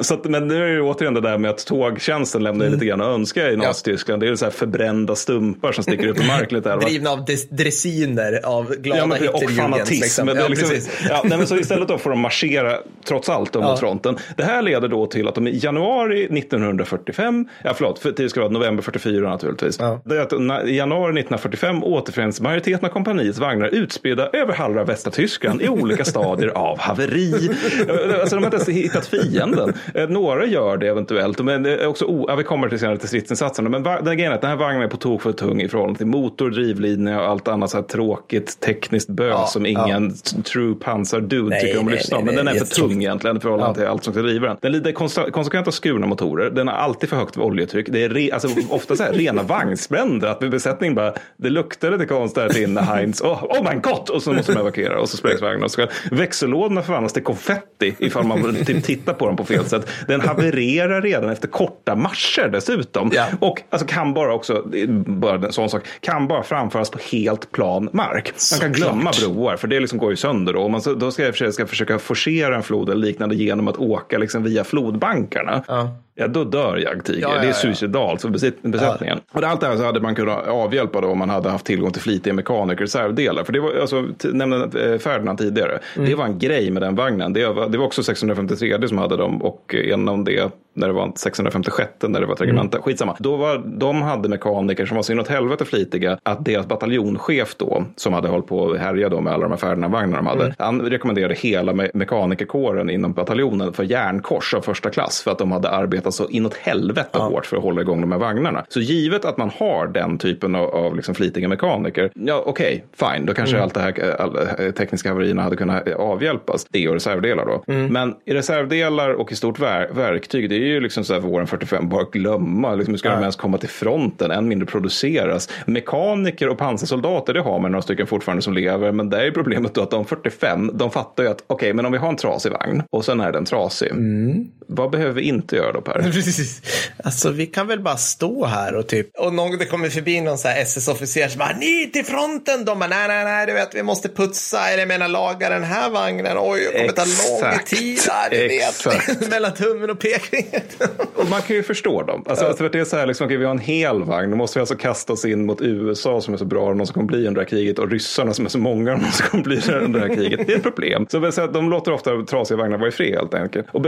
så att, men nu är det återigen det där med att tågtjänsten lämnar ju lite grann att önska i Nazityskland. Det är så här förbrända stumpar som sticker upp i marken? Drivna av des- dressiner av glada Ja, men, och fanatism. liksom. Ja, liksom, ja, nej, men så istället då får de marschera trots allt mot fronten. Det här leder då till att de i januari 1945, ja förlåt, för det ska vara november 44 naturligtvis. Det är att I januari 1945 återförenas majoriteten av kompaniets vagnar utspridda över halva västra Tyskland i olika stadier av haveri. Alltså de har inte ens hittat fienden. Eh, Några gör det eventuellt, men det är också ja, vi kommer till senare till stridsinsatserna. Men den grejen är att den här vagnen är på tok för tung i förhållande till motor, drivlinje och allt annat så här tråkigt tekniskt som ingen t- true pansar dude Nej, tycker om att lyssna om. Men den är för tung jättetråkigt. egentligen i förhållande till allt som ska driva den. Den lider konsta- konsekventa skurna motorer. Den har alltid för högt oljetryck. Det är re- alltså, ofta så här rena vagnsbränder. Att besättningen bara, det luktar lite konstigt här inne Heinz. Oh, oh my god! Och så måste de evakuera och så sprängs vagnen. Och så ska- Växellådorna förvandlas till konfetti ifall man typ tittar på dem på fel sätt. Den havererar redan efter korta marscher dessutom. Ja. Och alltså, kan bara också, bara en sån sak, kan bara framföras på helt plan mark. Man kan glömma broar för det liksom går ju sönder då. Och man, då ska jag försöka, ska försöka forcera en flod eller liknande genom att åka liksom via flodbankarna. Ja då dör jagdtiger. Ja, ja, Det är ja. suicidalt för besättningen. Och allt det här så hade man kunnat avhjälpa då om man hade haft tillgång till flitiga mekaniker och reservdelar. För det var, alltså, nämnde eh, Ferdinand tidigare. Mm. Det var en grej med den vagnen. Det var, det var också 653 som hade dem och en om det när det var 656 när det var ett regemente. Mm. Skitsamma. Då var, de hade mekaniker som var så inåt helvete flitiga att deras bataljonschef då, som hade hållit på att härja då med alla de här Ferdinand-vagnarna de hade, Mm. han rekommenderade hela me- mekanikerkåren inom bataljonen för järnkors av första klass för att de hade arbetat så inåt helvete hårt för att hålla igång de här vagnarna. Så givet att man har den typen av, av liksom flitiga mekaniker, ja okej, fine, då kanske allt det här alla, eh, tekniska haverierna hade kunnat eh, avhjälpas. Det och reservdelar då. Men i reservdelar och i stort ver- verktyg, det är ju liksom så här våren 45, bara glömma, liksom, hur ska de ens komma till fronten, än mindre produceras. Mekaniker och pansarsoldater, det har man några stycken fortfarande som lever, men där är problemet då att de 45, de fattar ju att okej, men om vi har en trasig vagn och sen är den trasig, vad behöver vi inte göra då Per? Precis. Alltså vi kan väl bara stå här och typ, och någon, det kommer förbi någon så här SS-officer som bara, ni till fronten! De bara, nej, nej, nej, du vet, vi måste putsa, eller jag menar laga den här vagnen, oj, det kommer ta lång tid, ja, du vet, mellan tummen och pekfingret. Och man kan ju förstå dem. Alltså, att det är så här, liksom, okej, vi har en hel vagn. Då måste vi alltså kasta oss in mot USA som är så bra och de som kommer bli under det här kriget och ryssarna som är så många och de som kommer bli under det här kriget. Det är ett problem. Så säga att de låter ofta trasiga vagnar vara i fred helt enkelt. Och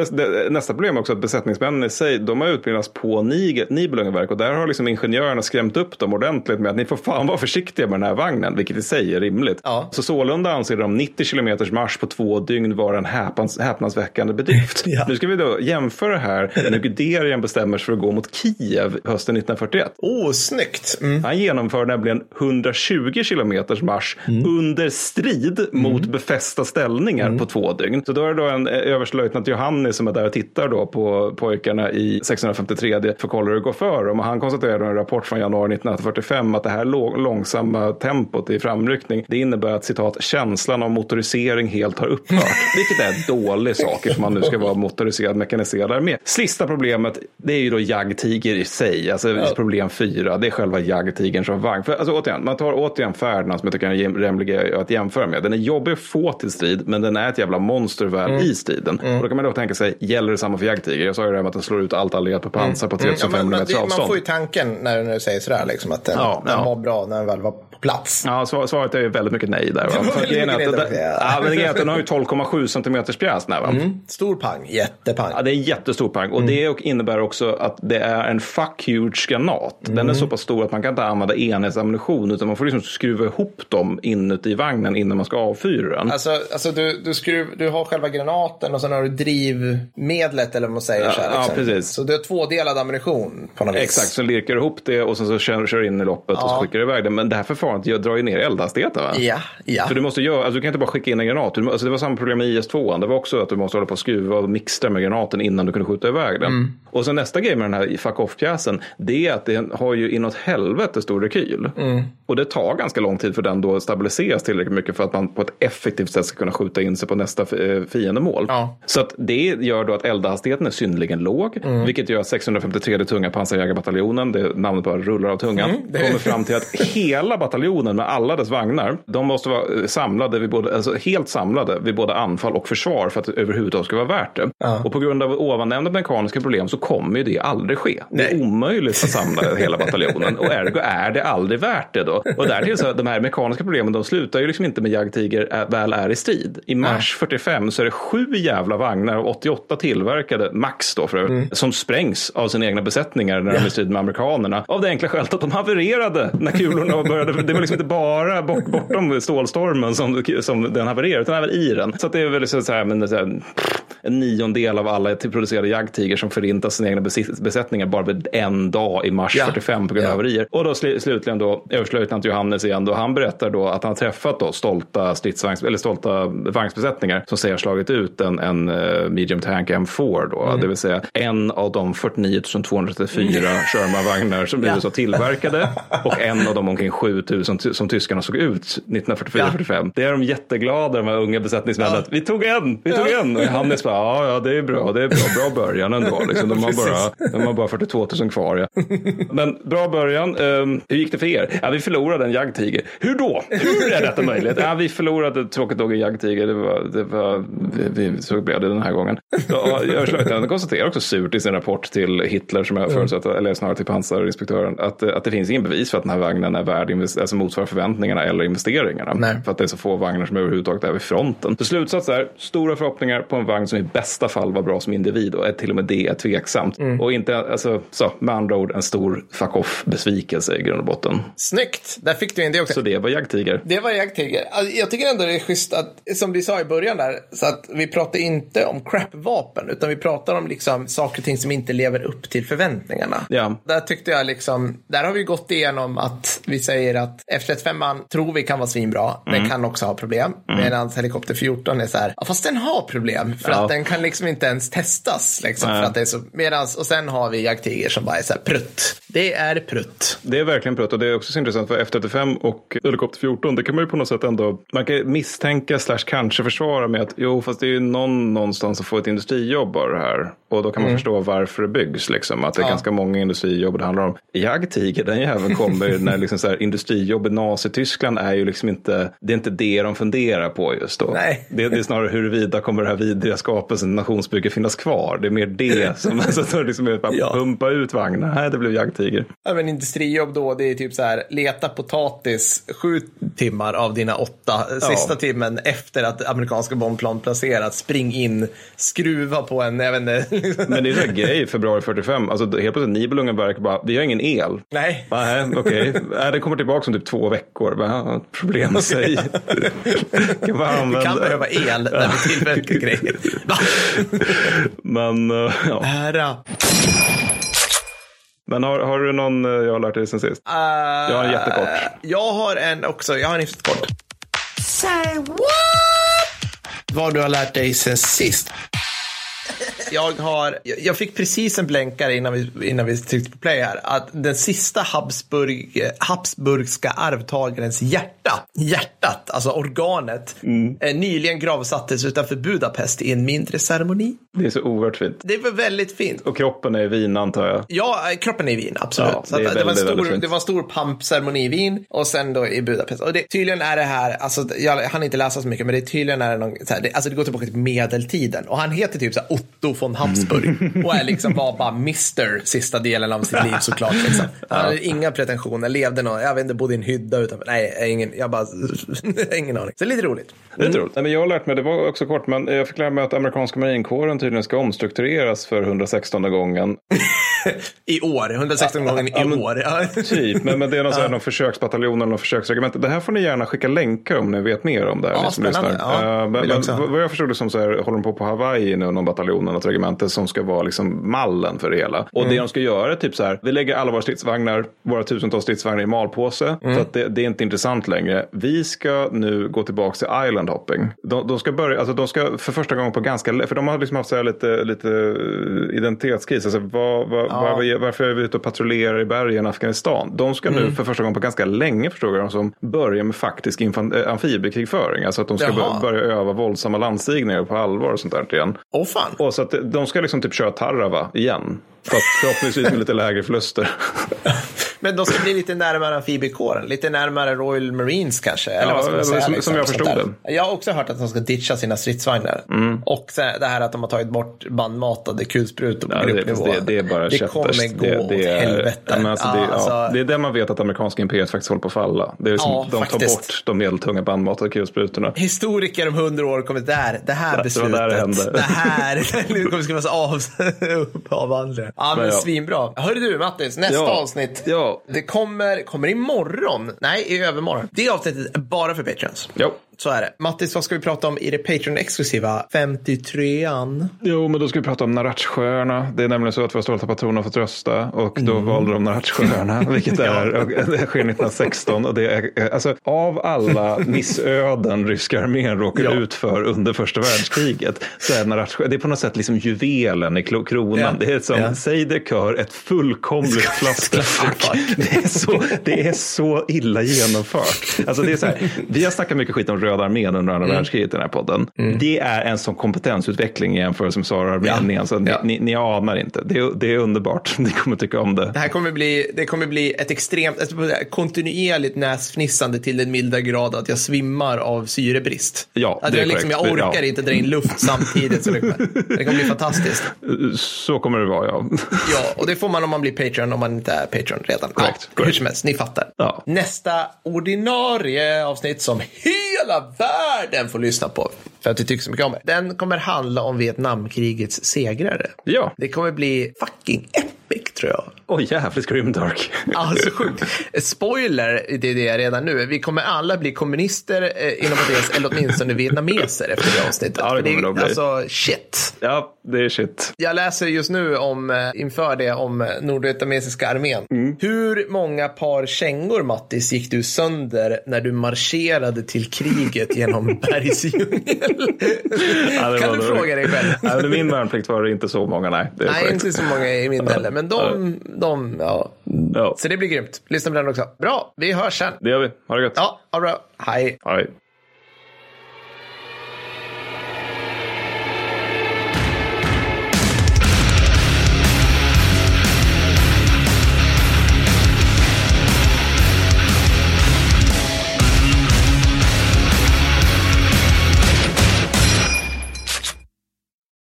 nästa problem är också att besättningsmännen sig, de har utbildats på Nibelungenverk och där har liksom ingenjörerna skrämt upp dem ordentligt med att ni får fan vara försiktiga med den här vagnen, vilket i sig är rimligt. Ja. Så sålunda anser de 90 kilometers marsch på två dygn vara en häpans, häpnadsväckande bedrift. Ja. Nu ska vi då jämföra här när Guderian bestämmer sig för att gå mot Kiev hösten 1941. Oh, snyggt. Mm. Han genomför nämligen 120 kilometers marsch under strid mot befästa ställningar på två dygn. Så då är det då en eh, överstelöjtnant Johannes som är där och tittar då på pojkarna i 653 för att kolla hur det går för dem. Och han konstaterar då i en rapport från januari 1945 att det här långsamma tempot i framryckning, det innebär att citat känslan av motorisering helt har upphört. Vilket är en dålig sak ifall man nu ska vara motoriserad mekaniserad armé. Sista problemet, det är ju då jagdtiger i sig. Alltså problem fyra, det är själva jagdtigern som vagn. För, alltså, återigen, man tar återigen Ferdinand som jag tycker är jäm- rimlig att jämföra med. Den är jobbig att få till strid, men den är ett jävla monster väl Mm. i striden. Och då kan man då tänka sig, gäller det samma för jagdtiger? Jag sa ju det här med att den slår ut allt allierat på pansar på Mm. Ja, 3500 men, men, meters det, avstånd. man får ju tanken när, du säger sådär, liksom, att den, Ja, den ja. var bra när den väl var på plats. Ja, svar- svaret är väldigt mycket nej där. Grejen är att ja, men grejen är att den har ju 12,7 centimeters pjäs. där, Va? Stor pang, jättepang. Ja, det är en jättestor pang och det och- innebär också att det är en fuck huge granat. Den är så pass stor att man kan inte använda enhetsammunition utan man får liksom skruva ihop dem inuti vagnen innan man ska avfyra den. Alltså, alltså du, du, skruv, du har själva granaten och sen har du drivmedlet eller vad man säger. Ja, så, här, ja, liksom. precis. så du har tvådelad ammunition på något vis. Exakt, så lirkar du ihop det och sen så kör, kör in i loppet och så skickar du iväg det. Men det här förfarandet gör- drar ju ner eldhastigheten. Va? Ja, ja. Så du måste göra, alltså du kan inte bara skicka in en granat. Du, alltså det var samma problem med IS-2. Det var också att du måste hålla på och skruva och mixtra med granaten innan du kunde skjuta iväg den. Mm. Och sen nästa grej med den här fuck off-pjäsen, det är att den har ju inåt helvete stor rekyl. Mm. Och det tar ganska lång tid för den då att stabiliseras tillräckligt mycket för att man på ett effektivt sätt ska kunna skjuta in sig på nästa eh, fiendemål. Ja. Så att det gör då att eldhastigheten är synnerligen låg, Mm. vilket gör att 653 tunga pansarjägarbataljonen, det namnet bara rullar av tungan, Mm, kommer fram till att hela bataljonen med alla dess vagnar, de måste vara eh, samlade vid både, alltså helt samlade vid både anfall och försvar för att det överhuvudtaget ska vara värt det. Och på grund av ovannämnda mekaniska problem så kommer ju det aldrig ske. Det är Nej. omöjligt att samla hela bataljonen och ergo är det aldrig värt det då. Och därtill så de här mekaniska problemen de slutar ju liksom inte med jagdtiger är, väl är i strid. I mars 45 så är det sju jävla vagnar av 88 tillverkade, max då för övrigt, som sprängs av sina egna besättningar när de är i strid med amerikanerna. Av det enkla skälet att de havererade när kulorna började. Det var liksom inte bara bort, bortom stålstormen som, som den havererade, utan även i den. Så det är väl så här, men, så här, en niondel av alla producerade jagdtigrar som förintar sina egna besättningar bara en dag i mars Ja. 45 på grund av Ja. haverier. Och då sl- slutligen då överstelöjtnant Johannes igen då han berättar då att han har träffat då stolta stridsvagns eller stolta vagnsbesättningar som säger slagit ut en, en eh, medium tank M4 då, Mm. det vill säga en av de 49 234 Sherman-vagnar som Ja. USA tillverkade och en av de omkring 7000 ty- som tyskarna såg ut 1944-45. Det är de jätteglada de här unga besättningsmännen att vi tog en, vi tog en och Johannes bara ja, ja det är bra, det är bra, bra början ändå. Liksom. De, har bara, de har bara 42 000 kvar. Ja. Men bra början. Ehm, hur gick det för er? Ja, vi förlorade en jaggtiger. Hur då? Hur är detta möjligt? Ja, vi förlorade tråkigt nog en jaggtiger. Det var, det var, vi, vi, så blev det den här gången. Ja, Överstelöjtnanten konstaterar också surt i sin rapport till Hitler, som jag förutsätter, eller snarare till pansarinspektören, att, att det finns ingen bevis för att den här vagnen är värd, alltså motsvarar förväntningarna eller investeringarna. Nej. För att det är så få vagnar som överhuvudtaget är vid fronten. Så slutsats är, stora förhoppningar på en vagn som i bästa fall var bra som individ och är till och med det är tveksamt. Och inte, alltså, så, med andra ord, en stor fuck off-besvikelse i grund och botten. Snyggt, där fick du in det också. Så det var jaggtiger. Det var jakttiger. Alltså, jag tycker ändå det är schysst att, som vi sa i början där, så att vi pratar inte om crap-vapen, utan vi pratar om liksom saker och ting som inte lever upp till förväntningarna. Ja. Där tyckte jag liksom, där har vi gått igenom att vi säger att F35 tror vi kan vara svinbra, Mm. den kan också ha problem. Medan Helikopter 14 är så här, ja, fast den har problem, för Ja. att den kan liksom inte ens testas. Liksom, för att det är så, medans, och sen har vi jakttiger som bara är så här prutt. Det är prutt. Det är verkligen prutt och det är också så intressant för F35 och Helikopter 14, det kan man ju på något sätt ändå, man kan misstänka slash kanske försvara med att jo, fast det är ju någon någonstans som får ett industrijobb av det här. Och då kan man förstå varför det byggs, liksom. Att det är Ja. ganska många industrijobb det handlar om. Jagdtiger, den jäveln kommer när liksom så här, industrijobb i Nazityskland är ju liksom inte, det är inte det de funderar på just då. Nej. Det, det är snarare huruvida kommer det här vidriga skapelsen, nationsbygge finnas kvar. Det är mer det som, alltså, så liksom är bara Ja. pumpa ut vagnar. Nej, det blev jagdtiger. Ja, men industrijobb då, det är typ så här, leta potatis sju timmar av dina åtta, sista timmen efter att amerikanska bombplan placerats, spring in, skruva på en, jag vet inte. Men det är här grej, februari 45, alltså helt plötsligt Nibelungenverk bara, vi har ingen el. Nej. Nej, okej. Nej, det kommer tillbaka om typ två veckor. Bara, ja, problem i sig. kan bara Vi använda. kan behöva el när vi tillverkar grejer. Men, eh, ja. Ära. Men har, har du någon eh, jag har lärt dig sen sist? Uh, Jag har en jättekort. Jag har en också, jag har en hyfsat kort. Say what? Vad du har lärt dig sen sist. Jag, har, jag- fick precis en blänkare innan vi, innan vi tryckte på play här. Att den sista Habsburg, Habsburgska arvtagarens hjärta, hjärtat, alltså organet, eh, nyligen gravsattes utanför Budapest i en mindre ceremoni. Det är så oerhört fint. Det var väldigt fint. Och kroppen är i Wien antar jag. Ja, eh, kroppen är i Wien, absolut. Ja, det att, det, var en väldigt, väldigt stor, det var en stor pampceremoni i Wien och sen då i Budapest. Och det, tydligen är det här, alltså, jag hann inte läsa så mycket, men det tydligen är det någon, här, det, alltså det går tillbaka till medeltiden. Och han heter typ så här Otto von Habsburg. och är liksom var bara Mr sista delen av sitt liv såklart. Liksom. Han hade inga pretensioner, levde någon, jag vet inte, bodde i en hydda utanför. Nej, ingen, jag bara, ingen aning. Så lite roligt. Det är roligt. Nej, men jag har lärt mig, det var också kort, men jag fick lära mig att amerikanska marinkåren tydligen ska omstruktureras för 116 gången. I år, 116 gånger i men- år. Typ, men, men det är någon, så här, någon försöksbataljon eller någon försöksregemente. Det här får ni gärna skicka länkar om ni vet mer om det här. Ja, ni som lyssnar. Ja, Eh, men, men vad jag förstod det som så här, håller de på på Hawaii nu, någon bataljon eller något regemente som ska vara liksom mallen för det hela. Och Mm. det de ska göra är typ så här, vi lägger alla våra stridsvagnar, våra tusentals stridsvagnar i malpåse. Mm. För att det, det är inte intressant längre. Vi ska nu gå tillbaka till island hopping. De, de ska börja, alltså de ska för första gången på ganska, för de har liksom haft så här lite, lite eh, identitetskris. Alltså vad, vad, var, varför är vi ute och patrullerar i bergen i Afghanistan? De ska Mm. nu för första gången på ganska länge förstår jag som börja med faktisk infan- äh, amfibiekrigföring. Alltså att de ska Jaha. bör- börja öva våldsamma landstigningar på allvar och sånt där igen. Åh fan. Och så att de ska liksom typ köra Tarrava igen. Fast förhoppningsvis med lite lägre förluster. Men de ska bli lite närmare amfibiekåren, lite närmare Royal Marines kanske. Eller Ja, vad ska man säga, som- liksom, som jag förstod där. Jag har också hört att de ska ditcha sina stridsvagnar. Och så här, det här att de har tagit bort bandmatade kulsprutor på Ja, det, gruppnivå. det, det är bara Det kommer gå det, det åt är, helvete. Men alltså, det, Ja, alltså- det är där man vet att amerikanska imperiet faktiskt håller på att falla. Det är liksom, Ja, de tar faktiskt. bort de medeltunga bandmatade kulsprutorna. Historiker om hundra år kommer där, det här Det var beslutet, där det hände. det här, nu kommer det skrivas av, avhandlingar. Ja, men Men ja. svinbra. Hörru du Mattis, nästa avsnitt. Ja. Det kommer, kommer imorgon. Nej, i övermorgon. Det avsnittet är bara för Patreons. Jo. Så är det. Mattis, vad ska vi prata om i det Patreon-exklusiva 53an? Jo, men då ska vi prata om Naratjsjöarna. Det är nämligen så att våra stolta patroner har fått rösta och då Mm. valde de Naratjsjöarna, vilket är, det sker 1916. Och det är, alltså, av alla missöden ryska armén råkade Ja. ut för under första världskriget så är Naratjsjö, det är på något sätt liksom juvelen i kronan. Ja. Det är som, Ja. säg det kör, ett fullkomligt clusterfuck. Det är, så, det är så illa genomfört. Alltså det är så här, vi har snackat mycket skit om Röda armén under andra världskriget i den här podden. Det är en sån kompetensutveckling i jämförelse med Saudiarmén. Så ni, Ja. ni, ni anar inte. Det är, det är underbart. Ni kommer tycka om det. Det här kommer bli, det kommer bli ett extremt, ett kontinuerligt näsfnissande till den milda grad att jag svimmar av syrebrist. Ja, att det är jag, liksom, jag orkar Ja. inte dra in luft samtidigt. Så det, kommer, det kommer bli fantastiskt. Så kommer det vara, ja. Ja, och det får man om man blir Patreon om man inte är Patreon redan. Korrekt, Ja, hur som helst, ni fattar. Ja. Nästa ordinarie avsnitt som hela världen får lyssna på för att vi tycker så mycket om det. Den kommer handla om Vietnamkrigets segrare. Ja. Det kommer bli fucking epic tror jag. Oj, jävligt grimdark. Alltså sjukt. Spoiler, det är det redan nu. Vi kommer alla bli kommunister eh, inom parentes, eller åtminstone vietnameser efter det avsnittet. Ja, det kommer det bli. Alltså shit. Ja, det är shit. Jag läser just nu om, eh, inför det om eh, nordvietnamesiska armén. Mm. Hur många par kängor, Mattis, gick du sönder när du marscherade till kriget genom bergsdjungel? Ja, det kan du fråga dig själv? Under min värnplikt var det inte så många, nej. Nej, inte så många i min heller, men de, de, ja. Ja, Så det blir grymt. Lyssna på den också. Bra, vi hörs sen. det gör vi. Ha det gött. Ja, ha det bra. Hej. Hej.